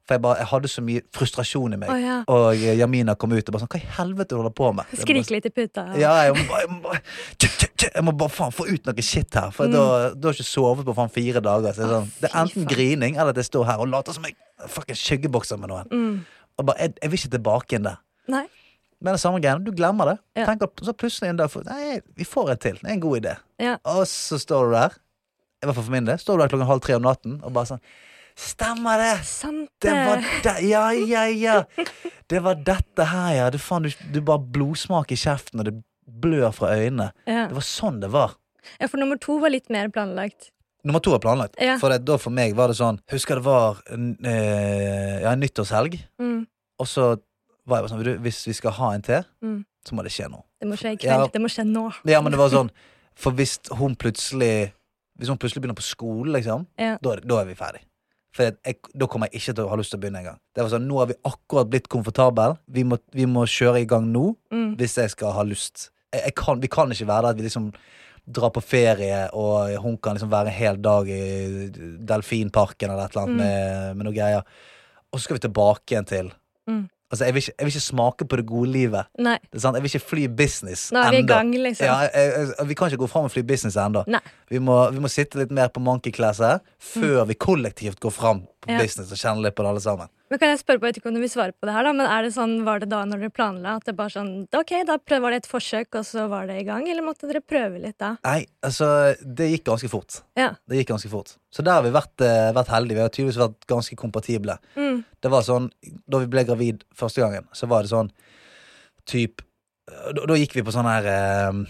For jeg bare Jeg hadde så mye frustrasjon i meg. Oh, ja. Og eh, Jamina kom ut og bare sånn Hva i helvete holder du på med? Bare Skrike litt i puta. ja, jeg må, bare- jeg må, bare- jeg må bare faen få ut noe shit her. For Mm. da, da har jeg ikke sovet på faen fire dager. Så sånn, det er enten grining eller at jeg står her og later som jeg fucking skyggebokser med noen. Mm. Og bare, jeg vil ikke tilbake igjen der. Nei. Men det samme greiene, Du glemmer det. Ja. Tenker, så plutselig en dag Nei, vi får et til. Det er en god idé. Ja. Og så står du der. I hvert fall for min del. Står du der klokken halv tre om natten og bare sånn Stemmer det! Sant Det var det, ja, ja, ja. [LAUGHS] Det var dette her, ja. Du, faen, du, du bare blodsmak i kjeften, og det blør fra øynene. Ja. Det var sånn det var. ja, for nummer to var litt mer planlagt. Nummer to var planlagt. Ja. For det, da for meg var det sånn Husker det var eh, ja, nyttårshelg, Mm. og så var jeg bare sånn Hvis vi skal ha en til, Mm. så må det skje nå. Det må skje i Ja. kveld. Det må skje nå. Ja, men det var sånn For hvis hun plutselig Hvis hun plutselig begynner på skole, liksom, Ja. da, da er vi ferdig. For jeg, da kommer jeg ikke til å ha lyst til å begynne engang. Det var sånn, Nå har vi akkurat blitt komfortable. Vi må, vi må kjøre i gang nå Mm. hvis jeg skal ha lyst. Jeg, jeg kan, vi kan ikke være der at vi liksom drar på ferie, og hun kan liksom være en hel dag i delfinparken eller et eller annet Mm. med, med noe greier. Og så skal vi tilbake igjen til Mm. Altså, jeg vil, ikke, jeg vil ikke smake på det gode livet. Nei, Det sant? Jeg vil ikke fly business nå er vi i gang, liksom. Ja, jeg, jeg, vi kan ikke gå fram og fly business ennå. Vi, vi må sitte litt mer på monkey class her før vi kollektivt går fram på Mm. Ja. business og kjenner litt på det alle sammen. Men kan jeg spørre på, jeg vet ikke om du vil svare på det her da, men er det sånn, var det da når dere planla at det bare sånn Ok, da var det et forsøk, og så var det i gang, eller måtte dere prøve litt da? Nei, altså, det gikk ganske fort. Ja. Det gikk ganske fort. Så der har vi vært, eh, vært heldige. Vi har tydeligvis vært ganske kompatible. Mm. Det var sånn, Da vi ble gravid første gangen, så var det sånn typ Da, da gikk vi på sånn her eh,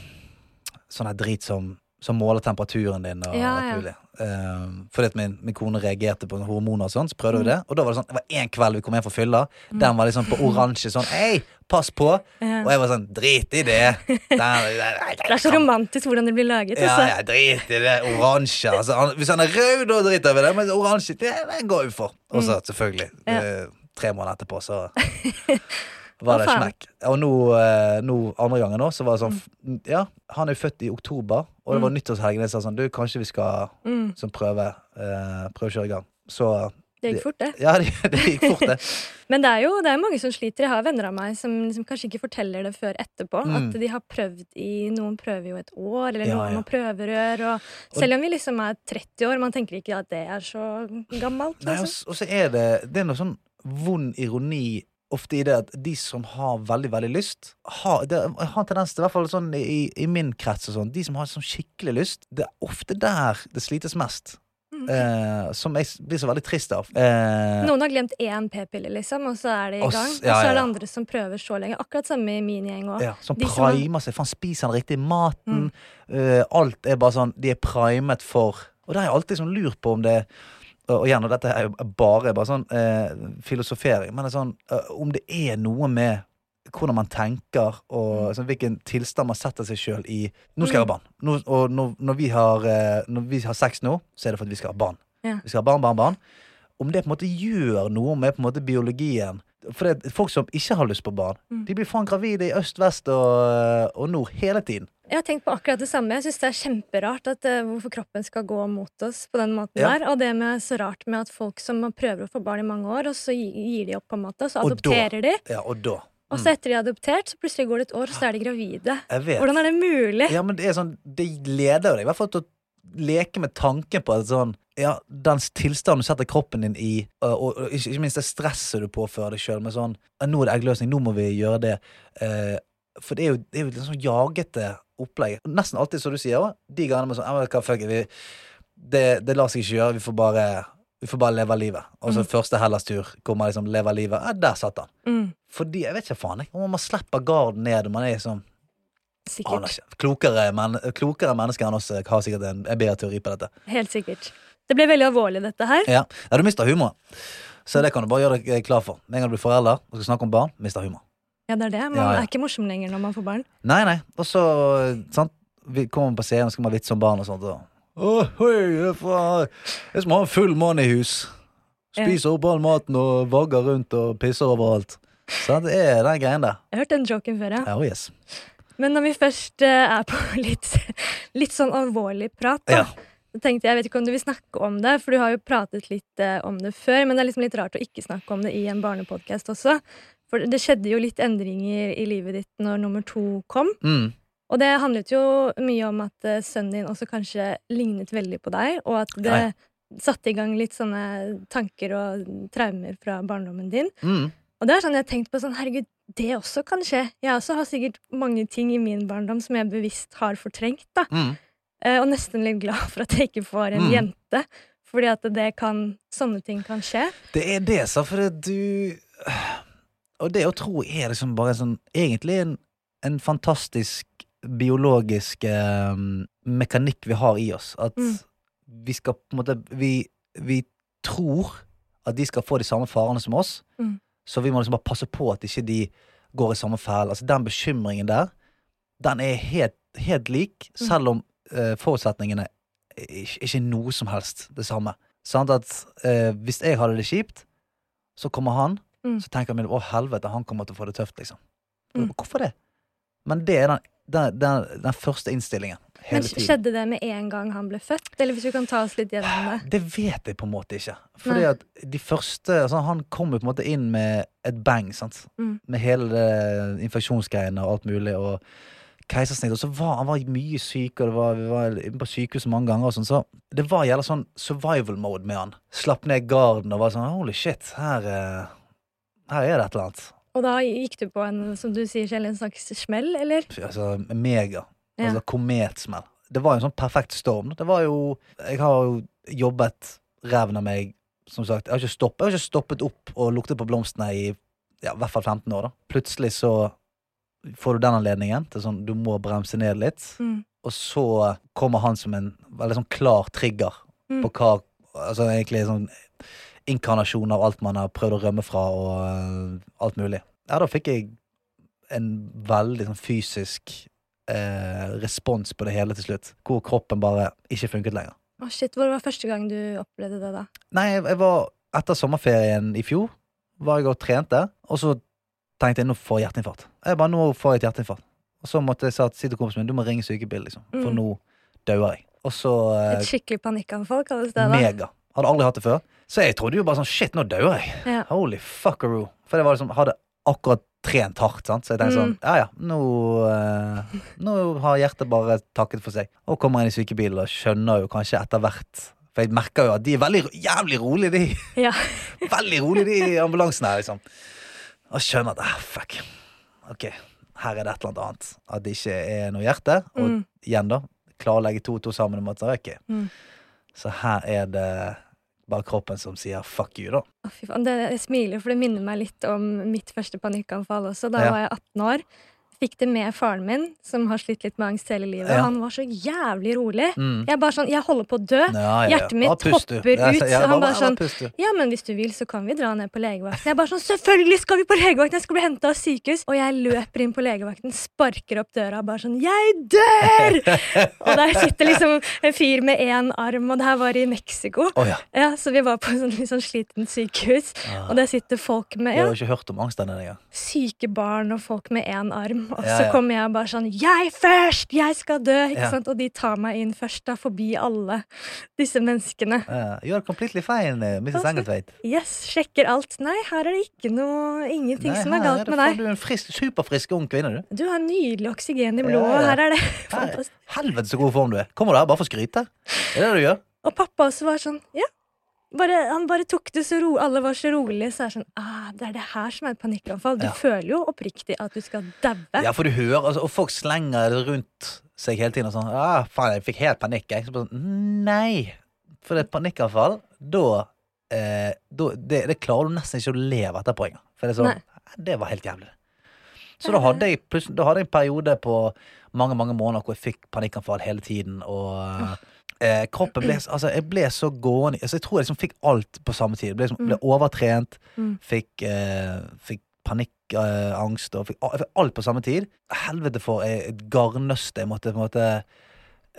Sånn her drit som, som måler temperaturen din og Ja, alt ja. Eh, fordi at min, min kone reagerte på hormoner og sånn, så prøvde vi Mm. det. Og da var det sånn, det var én kveld vi kom hjem fra fylla. Den var liksom på oransje sånn Hei, pass på! Ja. Og jeg var sånn Drit i det! Den, Det er så romantisk hvordan det blir laget. ja, Altså. ja, drit i det oransje. Altså, hvis han er rød, da driter vi i det, men oransje, det, det går vi for. Og så selvfølgelig, Mm. Eh, tre måneder etterpå, så [LAUGHS] var det smekk. Og nå, eh, nå andre gangen nå, så var det sånn f- Ja, han er jo født i oktober, og det var nyttårshelgen. Jeg sa sånn Du, kanskje vi skal Mm. sånn, prøve eh, Prøve å kjøre i gang. Så Det gikk fort, det. Ja, det, [LAUGHS] det gikk fort, det. [LAUGHS] Men det er jo det er mange som sliter. Jeg har venner av meg som liksom kanskje ikke forteller det før etterpå. Mm. At de har prøvd i Noen prøver jo et år, eller Ja, noen ja. må prøverør. Og selv om vi liksom er 30 år, man tenker ikke at det er så gammelt. Nei, og, Liksom. og så er det Det er noe sånn vond ironi ofte i det at de som har veldig, veldig lyst har, det, har en tendens til, i hvert fall sånn i, i min krets og sånn, de som har sånn skikkelig lyst, det er ofte der det slites mest. Mm. Eh, som jeg blir så veldig trist av. Eh, Noen har glemt én p-pille, liksom, og så er de i gang. Og ja, så ja, er det andre som prøver så lenge. Akkurat samme i min gjeng òg. ja, som de primer seg. Faen, spiser den riktig maten? Mm. Eh, alt er bare sånn De er primet for Og det har jeg alltid sånn lurt på om det og og igjen, og dette er jo bare, bare sånn eh, filosofering, men det er sånn eh, om det er noe med hvordan man tenker, og sånn, hvilken tilstand man setter seg sjøl i Nå skal jeg ha barn. Nå, og når, når, vi har, eh, når vi har sex nå, så er det for at vi skal ha barn. Ja. Vi skal ha barn, barn, barn. Om det på en måte gjør noe med på en måte biologien For det er folk som ikke har lyst på barn, Mm. de blir faen gravide i øst, vest og, og nord hele tiden. Jeg har tenkt på akkurat det samme. Jeg syns det er kjemperart at, uh, hvorfor kroppen skal gå mot oss på den måten Ja. der. Og det med så rart med at folk som prøver å få barn i mange år, og så gir de opp, på en måte, og så Og adopterer de. Ja, og da Og så etter de er adoptert, så plutselig går det et år, og så er de gravide. Hvordan er det mulig? Ja, men det er sånn Det leder deg i hvert fall til å leke med tanken på at sånn Ja, den tilstanden du setter kroppen din i, og, og, ikke, ikke minst det stresset du påfører deg sjøl med sånn Nå er det eggløsning, nå må vi gjøre det. Eh, for det er jo, det er jo litt sånn jagete opplegg. Nesten alltid som du sier, de gangene med sånn «Ja, men vi, det, det lar seg ikke gjøre, vi får bare vi får bare leve livet. Og så Mm. første Hellas-tur man liksom lever livet. Ja, der satt han. Mm, Fordi, jeg vet ikke faen, jeg. Om man slipper garden ned og man er sånn sikkert. ikke. Klokere, men, klokere mennesker enn oss har sikkert en, en bedre teori på dette. Helt sikkert. Det ble veldig alvorlig, dette her. Ja, ja du mister humoren. Så det kan du bare gjøre deg klar for. Med en gang du blir forelder og skal snakke om barn, mister humor. Ja, det er det. Man Ja, ja. er ikke morsom lenger når man får barn. Nei, nei. Og så sant? Vi kommer på scenen og skal man vitse om barn og sånt. Og, oh, hei, Det er som å ha en full mann i hus. Spiser opp all maten og vagger rundt og pisser overalt. Så det er den greien der. Jeg har hørt den joken før, ja. Ja, oh yes. Men når vi først eh, er på [LAUGHS] litt, litt sånn alvorlig prat, da, så tenkte jeg, jeg vet ikke om du vil snakke om det, for du har jo pratet litt eh, om det før, men det er liksom litt rart å ikke snakke om det i en barnepodkast også. For det skjedde jo litt endringer i livet ditt når nummer to kom. Mm. Og det handlet jo mye om at eh, sønnen din også kanskje lignet veldig på deg, og at det Nei. satte i gang litt sånne tanker og traumer fra barndommen din. Mm. Og det er sånn jeg har tenkt på sånn, herregud, det også kan skje. Jeg også har sikkert mange ting i min barndom som jeg bevisst har fortrengt, da. Mm. Eh, og nesten litt glad for at jeg ikke får en Mm. jente. Fordi at det kan Sånne ting kan skje. Det er det, det du Og det å tro er liksom bare sånn Egentlig en, en fantastisk biologisk eh, mekanikk vi har i oss. At Mm. vi skal på en måte vi, vi tror at de skal få de samme farene som oss, Mm. så vi må liksom bare passe på at ikke de går i samme fæl. Altså den bekymringen der, den er helt, helt lik, Mm. selv om eh, forutsetningene ikke, ikke noe som helst det samme. Sant at eh, hvis jeg hadde det kjipt, så kommer han, Mm. så tenker meg å helvete, han kommer til å få det tøft, liksom. Mm. Hvorfor det? Men det er den, den, den, den første innstillingen. Men skjedde det med en gang han ble født? Eller hvis du kan ta oss litt gjennom det? Det vet jeg på en måte ikke. Fordi Nei. at de første altså Han kom jo på en måte inn med et bang. Mm. Med hele det infeksjonsgreiene og alt mulig. Og keisersnitt. Og så var han var mye syk, og var, vi var på sykehuset mange ganger. Og sånn, så det var jævla sånn survival mode med han. Slapp ned garden og var sånn holy shit, her, eh, her er det et eller annet. Og da gikk du på en, som du sier selv, en slags smell, eller? Altså mega. Ja. Altså kometsmell. Det var jo en sånn perfekt storm. Det var jo Jeg har jo jobbet ræven av meg, som sagt. Jeg har ikke stoppet, jeg har ikke stoppet opp og luktet på blomstene i ja, i hvert fall 15 år, da. Plutselig så får du den anledningen til sånn du må bremse ned litt. Mm. Og så kommer han som en veldig sånn klar trigger Mm. på hva Altså egentlig sånn inkarnasjon av alt man har prøvd å rømme fra, og øh, alt mulig. Ja, da fikk jeg en veldig sånn fysisk eh, respons på det hele til slutt. Hvor kroppen bare ikke funket lenger. Å shit, Hvor var første gang du opplevde det, da? Nei, jeg, jeg var Etter sommerferien i fjor var jeg og trente, og så tenkte jeg nå får jeg hjerteinfarkt. Jeg bare, nå får jeg et hjerteinfarkt. Og så måtte jeg si til kompisen min du må ringe sykebil, liksom. For Mm. nå dauer jeg. Og så eh, Et skikkelig panikkanfall, kalles det da? Mega. Hadde aldri hatt det før. Så jeg trodde jo bare sånn shit, nå dør jeg. Ja. Holy fuckeroo. For det var liksom, hadde akkurat trent hardt, sant. Så jeg tenkte sånn, Mm. ja ja, nå, eh, nå har hjertet bare takket for seg. Og kommer inn i sykebil og skjønner jo kanskje etter hvert For jeg merker jo at de er veldig jævlig rolige, de. Ja. [LAUGHS] Veldig rolige, de i ambulansen her, liksom. Og skjønner at ah, fuck. Ok, her er det et eller annet. At det ikke er noe hjerte. Og Mm. igjen, da. Klarlegge to og to sammen Og måtte, ok, Mm. så her er det bare kroppen som sier fuck you, da. Å, fy faen. Det, jeg smiler, for det minner meg litt om mitt første panikkanfall også. Da Ja. var jeg 18 år. Fikk det med faren min, som har slitt litt med angst hele livet. Ja. Han var så jævlig rolig. Mm. Jeg bare sånn, jeg holder på å dø. Ja, ja. Hjertet mitt du. hopper ut, Ja, så han bare, sånn- Ja, men hvis du vil, så kan vi dra ned på legevakten. Jeg bare sånn, selvfølgelig skal vi på legevakten! Jeg skal bli henta av sykehus! Og jeg løper inn på legevakten, sparker opp døra, bare sånn Jeg dør! [LAUGHS] og der sitter liksom en fyr med én arm, og det her var i Mexico. Oh, ja. Så vi var på sånn, litt sånn slitent sykehus, og der sitter folk med Jeg ja, har ikke hørt om angst denne gang. syke barn og folk med én arm. [LAUGHS] Og Ja, så ja. kommer jeg bare sånn Jeg først! Jeg skal dø! Ikke Ja. sant? Og de tar meg inn først, da, forbi alle disse menneskene. Uh, You're completely fine, uh, Mrs. Engeltveit. Yes, sjekker alt. Nei, her er det ikke noe Ingenting Nei, som er galt galt det med deg. Du er en frisk, superfrisk ung kvinne, du. Du har nydelig oksygen i blodet, her er det [LAUGHS] fantastisk. helvete så god form du er. Kommer du her bare for å skryte? Er det det du gjør? Og pappa også var sånn, ja. Bare, han bare tok det så ro, alle var så rolige. Så er det sånn, ah, det er det her som er et panikkanfall. Du Ja. føler jo oppriktig at du skal daue. Ja, for du hører, altså, og folk slenger det rundt seg hele tiden og sånn ah, faen, jeg fikk helt panikk, jeg. Så bare sånn, Nei! For det er et panikkanfall, da, eh, da det, det klarer du nesten ikke å leve etterpå engang. For det er sånn Nei. Det var helt jævlig. Så da hadde jeg Da hadde jeg en periode på mange, mange måneder hvor jeg fikk panikkanfall hele tiden, og eh, kroppen ble Altså, jeg ble så gående altså, Jeg tror jeg liksom fikk alt på samme tid. Jeg ble, liksom, ble overtrent, Mm. fikk, eh, fikk panikkangst og fikk, jeg fikk alt på samme tid. Helvete for et garnnøste jeg måtte på en måte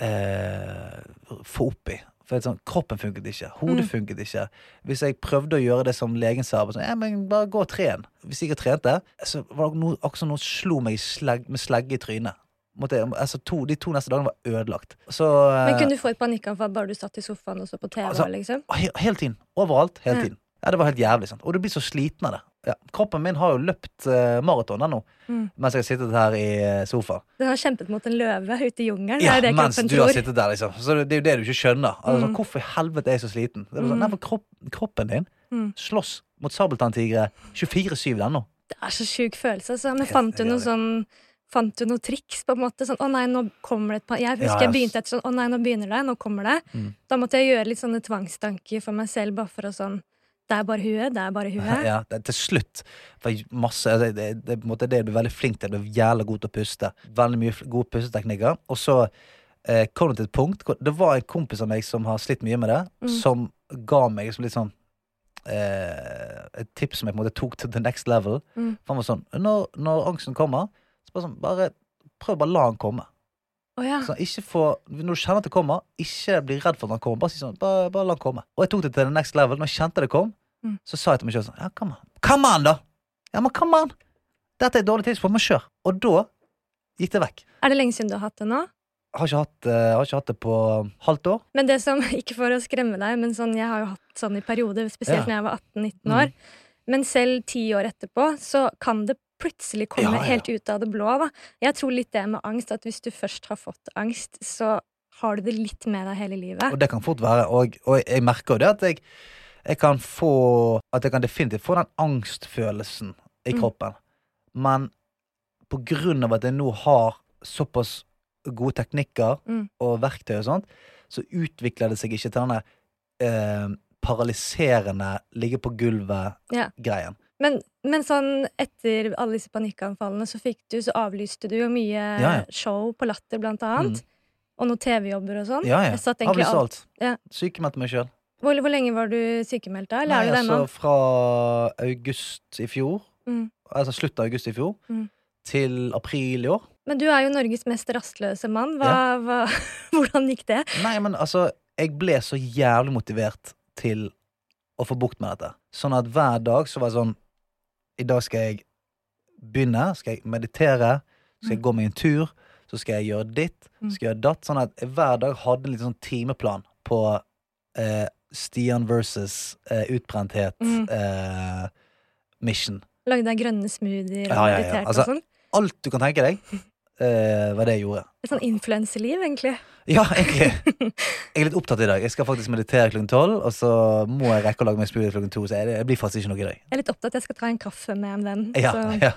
eh, få opp i. For sånn, Kroppen funket ikke, hodet Mm. funket ikke. Hvis jeg prøvde å gjøre det som legen sa, sånn, ja, men bare gå og tren. Hvis jeg ikke trente, så var det noe, akkurat som noen slo meg slegg, med slegge i trynet. Måtte altså to, de to neste dagene var ødelagt. Så Men eh, kunne du få et panikkanfall bare du satt i sofaen og så på TV? Altså, liksom? he, hele tiden. Overalt. Hele Ja. tiden. Ja, Det var helt jævlig. sant? Og du blir så sliten av det. Ja. Kroppen min har jo løpt uh, maraton ennå, Mm. mens jeg har sittet her i uh, sofaen. Den har kjempet mot en løve ute i jungelen. Ja, det det mens du har sittet der, liksom. Så det, det er jo det du ikke skjønner. Altså, Mm. Hvorfor i helvete er jeg så sliten? Det er sånn, Mm. nei, for kropp, kroppen din Mm. slåss mot sabeltanntigre 24-7 ennå. Det er så sjuk følelse. Altså. Men fant du noe sånn Fant du noe triks? på en måte? Sånn, å nei, nå kommer det et par Jeg husker Ja, jeg begynte etter sånn, å nei, nå begynner det, nå kommer det. Mm. Da måtte jeg gjøre litt sånne tvangstanker for meg selv, bare for å sånn Det er bare huet, det er bare huet. Ja, det, til slutt. Masse, det, det, det, det du er veldig flink til. Du er jævla god til å puste. Veldig mye gode pusteteknikker. Og så eh, kom det til et punkt Det var en kompis av meg som har slitt mye med det, Mm. som ga meg liksom litt sånn eh, Et tips som jeg på en måte tok til the next level. Mm. Han var sånn Når, når angsten kommer, så bare sånn Bare prøv bare la den komme. Oh, ja. Sånn, få, når du kjenner at det kommer, ikke bli redd for at den kommer. Bare si sånn, bare, bare la den komme. Og jeg tok det til the next level. Når jeg kjente det kom, Mm. så sa jeg til meg selv sånn Ja, come on. Come on, da! Ja, men come on! Dette er et dårlig tidspunkt, men kjør. Og da gikk det vekk. Er det lenge siden du har hatt det nå? Har ikke hatt, uh, har ikke hatt det på halvt år. Men det som, [LAUGHS] ikke for å skremme deg, men sånn, jeg har jo hatt sånn i perioder, spesielt Ja. når jeg var 18-19 Mm. år. Men selv ti år etterpå, så kan det plutselig kommer Ja, ja. helt ut av det blå. Da. Jeg tror litt det med angst, at hvis du først har fått angst, så har du det litt med deg hele livet. Og det kan fort være. Og, og jeg merker jo det at jeg, jeg kan få At jeg kan definitivt få den angstfølelsen i Mm. kroppen. Men på grunn av at jeg nå har såpass gode teknikker Mm. og verktøy og sånt, så utvikler det seg ikke til denne eh, paralyserende Ligge på gulvet Ja. Men, men sånn etter alle disse panikkanfallene, så fikk du, så avlyste du jo mye Ja, ja. show på Latter, blant annet. Mm. Og noen TV-jobber og sånn. Ja, ja. Jeg Avlyste alt. Ja. Sykemeldte meg sjøl. Hvor, hvor lenge var du sykemeldt da? Nei, altså fra august i fjor, Mm. altså slutt av august i fjor, Mm. til april i år. Men du er jo Norges mest rastløse mann. Hva, hva, [LAUGHS] hvordan gikk det? Nei, men altså, jeg ble så jævlig motivert til å få bukt med dette. Sånn at hver dag så var det sånn I dag skal jeg begynne, skal jeg meditere, skal jeg gå meg en tur, så skal jeg gjøre ditt, så skal jeg gjøre datt. Sånn at jeg hver dag hadde en liten sånn timeplan på eh, Stian versus eh, utbrenthet Mm. eh, mission. Lagde deg grønne smoothier og Ja, ja, ja. mediterte Altså- og sånn? Alt du kan tenke deg, [LAUGHS] eh, var det jeg gjorde. Et sånn influenseliv, egentlig. Ja, egentlig. [LAUGHS] Jeg er litt opptatt i dag. Jeg skal faktisk meditere klokken tolv, og så må jeg rekke å lage meg smoothie klokken to. Så jeg, det blir faktisk ikke noe i dag. Jeg er litt opptatt. Jeg skal ta en kaffe med en venn. Ja, så. ja.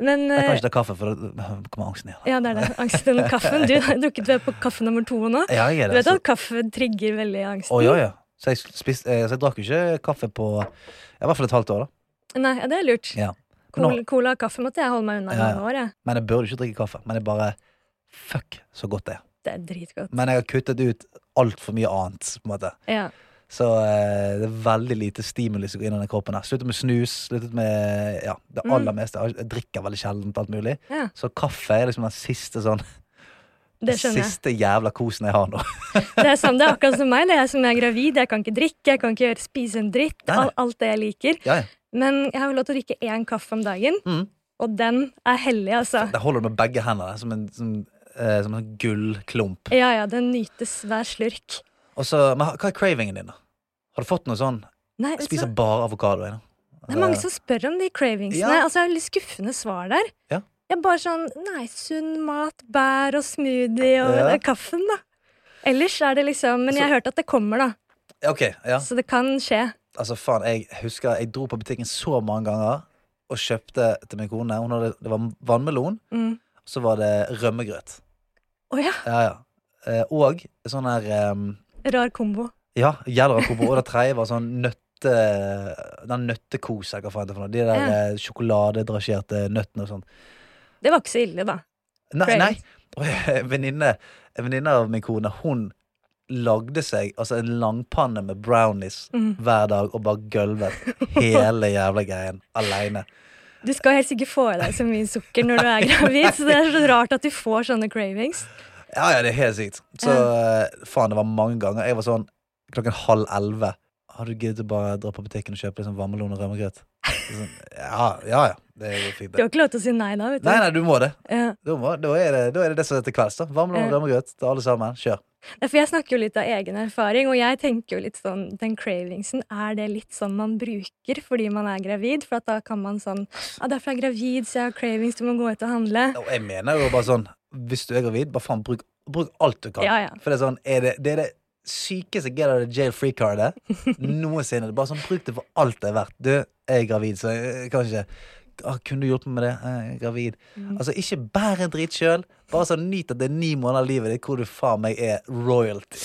Men Jeg kan eh, ikke ta kaffe, for da kommer angsten igjen. ja, det er det. Angsten. Kaffen. Du har drukket er på kaffe nummer to nå. Ja, jeg er det. Du vet at kaffe trigger veldig angsten? Oh, ja, ja. Så jeg, spiste, eh, så jeg drakk jo ikke kaffe på i hvert fall et halvt år. da Nei, ja, det er lurt. Ja. Cola, cola og kaffe måtte jeg holde meg unna Ja, ja. år. Jeg. Men jeg burde ikke drikke kaffe. Men jeg bare Fuck, så godt det er. Det er dritgodt. Men jeg har kuttet ut altfor mye annet. på en måte Ja. Så eh, det er veldig lite stimuli som går inn i den kroppen. her Sluttet med snus. Sluttet med ja, det Mm. aller meste. Jeg drikker veldig sjelden alt mulig. Ja. Så kaffe er liksom den siste sånn jeg. Siste jævla kosen jeg har nå. [LAUGHS] Det er, sånn, det er akkurat som meg. Det er som jeg er gravid. Jeg kan ikke drikke, jeg kan ikke spise en dritt. All, alt det jeg liker. Ja, ja. Men jeg har jo lov til å drikke én kaffe om dagen, Mm. og den er hellig, altså. Det holder du med begge hendene, som en, som, eh, som en gullklump. Ja, ja, den nytes hver slurk. Og så, men hva er cravingen din, da? Har du fått noe sånn Nei, spiser så... bare avokado. Jeg, det er mange som spør om de cravingsene. Ja. Altså, jeg har litt skuffende svar der. Ja. Jeg er bare sånn Nei, sunn mat, bær og smoothie og Ja. kaffen, da. Ellers er det liksom Men jeg har hørt at det kommer, da. Okay, ja. Så det kan skje. Altså, faen, jeg husker jeg dro på butikken så mange ganger og kjøpte til min kone. Hadde, det var vannmelon, Mm. så var det rømmegrøt. Oh, ja. Ja, ja. Eh, og sånn her um, Rar kombo. Ja, gjelder kombo. Og det tredje var sånn nøtte... Den nøttekos, hva faen det for noe. De der Ja. eh, sjokoladedrasjerte nøttene og sånn. Det var ikke så ille, da. Nei, nei. [LAUGHS] Venninne venninne av min kone, hun lagde seg altså en langpanne med brownies Mm. hver dag og bare gølvet hele jævla greien aleine. Du skal helst ikke få i deg så mye sukker når du er gravid, så det er så rart at du får sånne cravings. Ja, ja, det er helt sykt. Så eh, faen, det var mange ganger. Jeg var sånn klokken halv elleve. Har du giddet å bare dra på butikken og kjøpe liksom vannmelon og rømmegrøt? Sånn, ja, ja, ja. Det er jo fint, Du det. har ikke lov til å si nei da, vet du. Nei, nei, du må det. Ja. Du må, da, er, det da er det det som heter kvelds. da Vannmelon og Ja. rømmegrøt til alle sammen. Kjør. For jeg snakker jo litt av egen erfaring, og jeg tenker jo litt sånn Den cravingsen, er det litt sånn man bruker fordi man er gravid? For da kan man sånn Ja, derfor er jeg gravid, så jeg har cravings, du må gå ut og handle. Og jeg mener jo bare sånn Hvis du er gravid, bare faen, bruk, bruk alt du kan. Ja, ja. For det er sånn er det, det er det sykeste get out of jail free-cardet noensinne. Bare sånn, Bruk det for alt det er verdt. Du, jeg er gravid, så jeg kan ikke ah, 'Kunne du hjulpet meg med det? Jeg er gravid.' Mm. Altså, ikke bær en drit sjøl. Bare sånn nyt at det er ni måneder av livet ditt hvor du faen meg er royalty.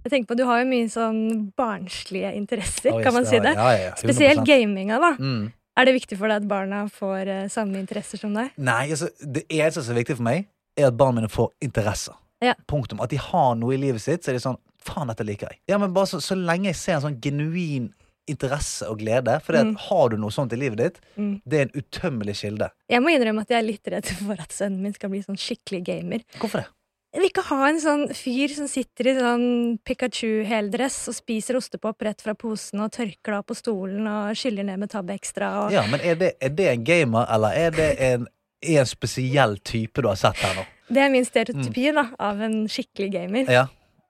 Jeg tenker på, Du har jo mye sånn barnslige interesser, kan man si det? Ja, ja, ja, Spesielt gaminga. da. Mm. Er det viktig for deg at barna får eh, samme interesser som deg? Nei, altså, det eneste som er viktig for meg, er at barna mine får interesser. Ja. Punktum. At de har noe i livet sitt, så er de sånn Faen, dette liker jeg. Ja, men bare så, så lenge jeg ser en sånn genuin interesse og glede. For Mm. har du noe sånt i livet ditt, Mm. det er en utømmelig kilde. Jeg må innrømme at jeg er litt redd for at sønnen min skal bli sånn skikkelig gamer. Hvorfor det? Jeg vil ikke ha en sånn fyr som sitter i sånn Pikachu-heldress og spiser ostepop rett fra posen og tørker det av på stolen og skyller ned med tabbe Extra. Og... Ja, men er det, er det en gamer, eller er det en, en spesiell type du har sett her nå? Det er min stereotypi da, av en skikkelig gamer. Ja.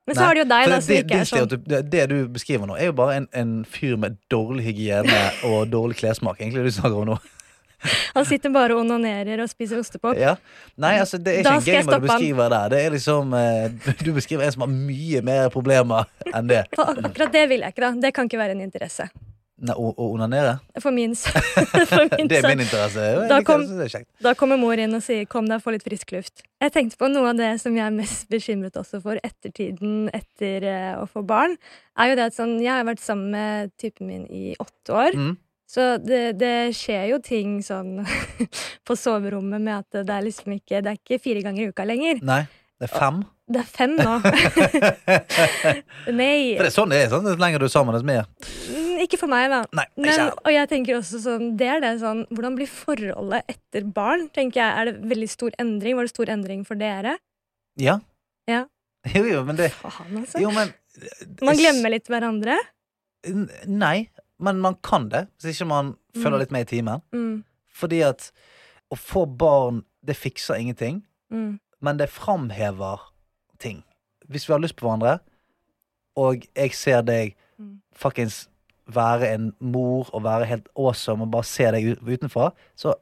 Men så Nei, har du jo deg, da, som det, ikke er sånn. det, det du beskriver nå, er jo bare en, en fyr med dårlig hygiene [LAUGHS] og dårlig klessmak. Egentlig du snakker om nå. [LAUGHS] Han sitter bare og onanerer og spiser ostepop. Ja. Nei, altså, det er ikke en gamer du beskriver der. Det er liksom eh, [LAUGHS] Du beskriver en som har mye mer problemer enn det. For akkurat det vil jeg ikke, da. Det kan ikke være en interesse. Nei, å, å onanere? For min sønn. [LAUGHS] Det er min interesse. Da kom-. Da kommer mor inn og sier 'kom deg, få litt frisk luft'. Jeg tenkte på noe av det som jeg er mest bekymret også for ettertiden etter eh, å få barn, er jo det at sånn Jeg har vært sammen med typen min i åtte år. Mm. Så det, det skjer jo ting sånn [LAUGHS] på soverommet med at det er liksom ikke Det er ikke fire ganger i uka lenger. Nei, det er fem. Det er fem nå. [LAUGHS] Nei. For det er sånn det er. Sånn, jo lenger du er sammen, dess mer. Ikke for meg, da. Nei, Men, og jeg tenker også sånn, det er det sånn Hvordan blir forholdet etter barn? tenker jeg, Er det veldig stor endring? Var det stor endring for dere? Ja. Ja. [LAUGHS] Jo, jo, men det Faen, altså. Jo, men Man glemmer litt hverandre. Nei, men man kan det, hvis ikke man Mm. følger litt med i timen. Mm, Fordi at å få barn, det fikser ingenting, mm, men det framhever ting. Hvis vi har lyst på hverandre, og jeg ser deg Mm. fuckings være en mor og være helt awesome og bare se deg ut- utenfra, så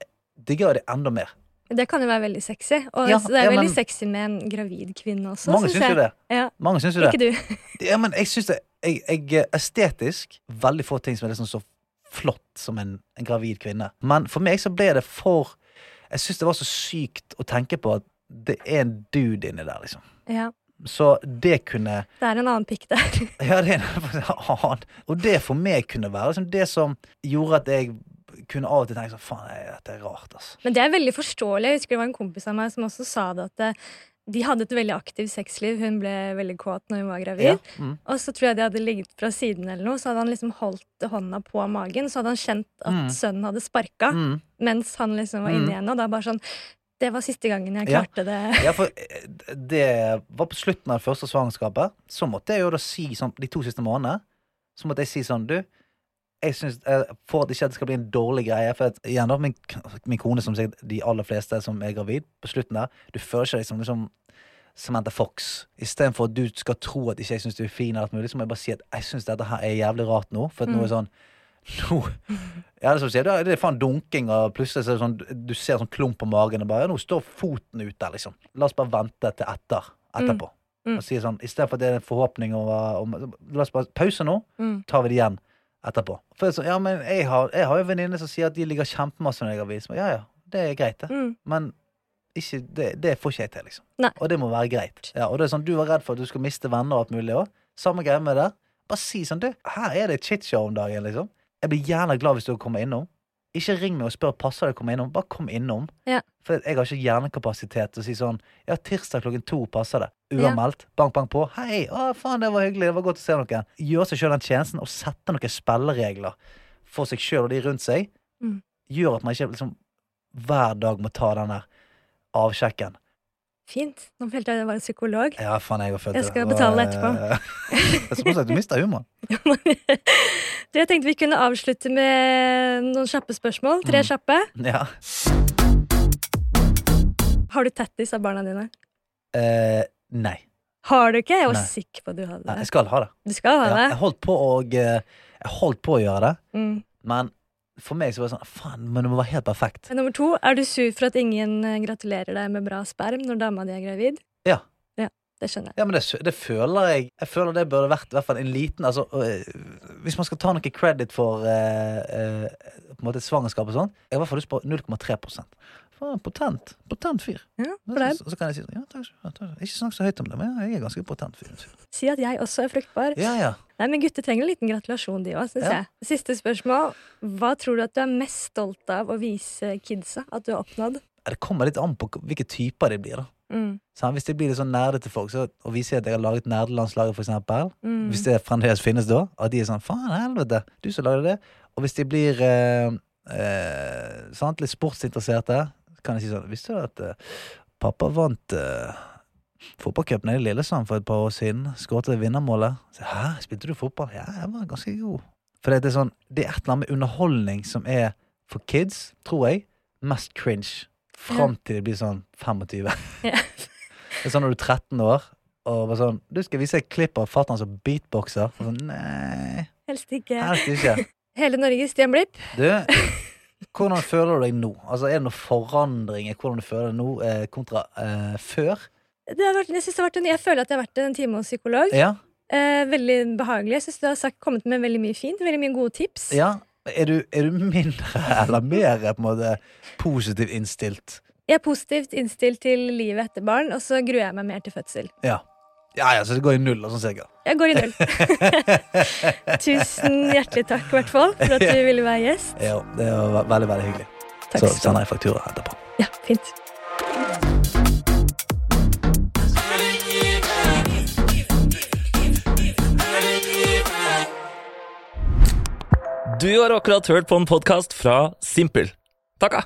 digger jeg det enda mer. Det kan jo være veldig sexy. Og Ja, det er ja, veldig men- sexy med en gravid kvinne også. Mange syns jo det. Ja, Mange syns jo det. ikke du. [LAUGHS] Ja, men jeg syns det jeg, jeg, Estetisk veldig få ting som er liksom så flott som en, en gravid kvinne. Men for meg så ble det for Jeg syns det var så sykt å tenke på at det er en dude inni der, liksom. Ja, Så det kunne det er en annen pikk der. [LAUGHS] Ja, det er en annen. Og det for meg kunne være liksom det som gjorde at jeg kunne av og til tenke sånn Faen, dette er rart, altså. Men det er veldig forståelig. Jeg husker det var en kompis av meg som også sa det at det, de hadde et veldig aktivt sexliv. Hun ble veldig kåt når hun var gravid. Ja. Mm. Og så tror jeg de hadde ligget fra siden, eller noe, så hadde han liksom holdt hånda på magen. Så hadde han kjent at Mm. sønnen hadde sparka Mm. mens han liksom var Mm. inni henne. Og da bare sånn Det var siste gangen jeg klarte det. Ja, for eh, det var på slutten av det første svangerskapet. Så måtte jeg jo da si sånn de to siste månedene Så måtte jeg si sånn Du, jeg synes, eh, for at ikke det skal bli en dårlig greie For at, igjen da, min, min kone, som sikkert de aller fleste som er gravid, på slutten der Du føler ikke deg som liksom Samantha Fox. Istedenfor at du skal tro at ikke jeg syns du er fin, eller alt mulig, så må jeg bare si at jeg syns dette her er jævlig rart nå. For at nå er sånn nå, ja, det som det er- faen dunking, og plutselig så sånn Du ser sånn klump på magen, og bare 'Nå står foten ute, liksom. La oss bare vente til etter. Etterpå. Mm. Og si sånn Istedenfor at det er en forhåpning om, om La oss bare pause nå, Mm. tar vi det igjen etterpå. For er sånn, ja, men jeg har, jeg har jo venninner som sier at de ligger kjempemasse når jeg er gravid. Ja, ja, det er greit, det. Mm. Men ikke, det, det får ikke jeg til, liksom. Nei. Og det må være greit. Ja, og det er sånn, Du var redd for at du skal miste venner og alt mulig òg. Samme greie med det. Bare si sånn, du, her er det chit-show om dagen, liksom. Jeg blir gjerne glad hvis du kommer innom. Ikke ring meg og spør passer det å komme innom. Bare kom innom. Ja. For jeg har ikke hjernekapasitet til å si sånn Ja, tirsdag klokken to passer det. Uanmeldt. Bank, bank på. Hei, å faen, det var hyggelig. Det var godt å se noen. Gjør seg sjøl den tjenesten og sette noen spilleregler for seg sjøl og de rundt seg. Mm. Gjør at man ikke liksom hver dag må ta den der avsjekken. Fint. Nå følte jeg det var en psykolog. Ja, faen, jeg Jeg skal Det betale etterpå. Det er som sagt, du mista humoren. [LAUGHS] Du, jeg tenkte vi kunne avslutte med noen kjappe spørsmål. Tre Mm. kjappe. Ja. Har du tattis av barna dine? Eh, nei. Har du ikke? Jeg var Nei. sikker på at du hadde nei. det. Jeg skal ha det. Du skal ha Ja, det? jeg holdt på å eh, Jeg holdt på å gjøre det, Mm. men for meg så var det sånn Faen, men det må være helt perfekt. Nummer to, er du sur for at ingen eh, gratulerer deg med bra sperm når dama di er gravid? Ja. Ja. Det skjønner jeg. Ja, men det, det føler jeg Jeg føler det burde vært i hvert fall en liten altså, øh, Hvis man skal ta noe credit for øh, øh, på en måte et svangerskap og sånn, jeg har i hvert fall lyst på 0,3 For en Potent. Potent fyr. Ja. Så, så kan jeg si sånn Ja, takk takk. Ikke snakk så høyt om det, men jeg er ganske potent fyr. Si at jeg også er fruktbar. Ja, ja. Nei, men gutter trenger en liten gratulasjon, de òg, Ja. jeg. Siste spørsmål. Hva tror du at du er mest stolt av å vise kidsa at du har oppnådd? Det kommer litt an på hvilke typer de blir, da. Mm. Hvis det blir litt sånn nerdete folk, så, og vi sier at jeg har laget nerdelandslaget, for eksempel, Mm. hvis det fremdeles finnes da, at de er sånn faen helvete, du som lagde det. Og hvis de blir eh, eh, sant, litt sportsinteresserte, kan jeg si sånn Visste du at uh, pappa vant uh, fotballcup nede i Lillesand for et par år siden? Skåret det vinnermålet? Så, Hæ, spilte du fotball? Ja, jeg var ganske god. For det er sånn Det er et eller annet med underholdning som er for kids, tror jeg, mest cringe. Fram til de blir sånn 25. [LAUGHS] Ja. Det er sånn når du er 13 år, og bare sånn Du skal vise et klipp av fatter'n som beatboxer. Og sånn, Nei, Helst ikke. helst ikke. Hele Norges Stian Blipp. Du, [LAUGHS] hvordan føler du deg nå? Altså, Er det noen forandring i hvordan du føler deg nå eh, kontra eh, før? Det har vært, jeg, en, jeg føler at jeg har vært en time hos psykolog. Ja? Eh, veldig behagelig. Jeg syns du har sagt, kommet med veldig mye fint. Veldig mye gode tips. ja. Er, du, er du mindre [LAUGHS] eller mer på en måte positivt innstilt? Jeg er positivt innstilt til livet etter barn, og så gruer jeg meg mer til fødsel. Ja. Ja, ja, så det går i null og sånn sikkert. Jeg går i null. [LAUGHS] Tusen hjertelig takk, i hvert fall, for at du ville være gjest. Ja, det var veldig, veldig hyggelig. Takk Så skal du sender ha. jeg faktura etterpå. Ja, fint. Du har akkurat hørt på en podkast fra Simpel. Takka!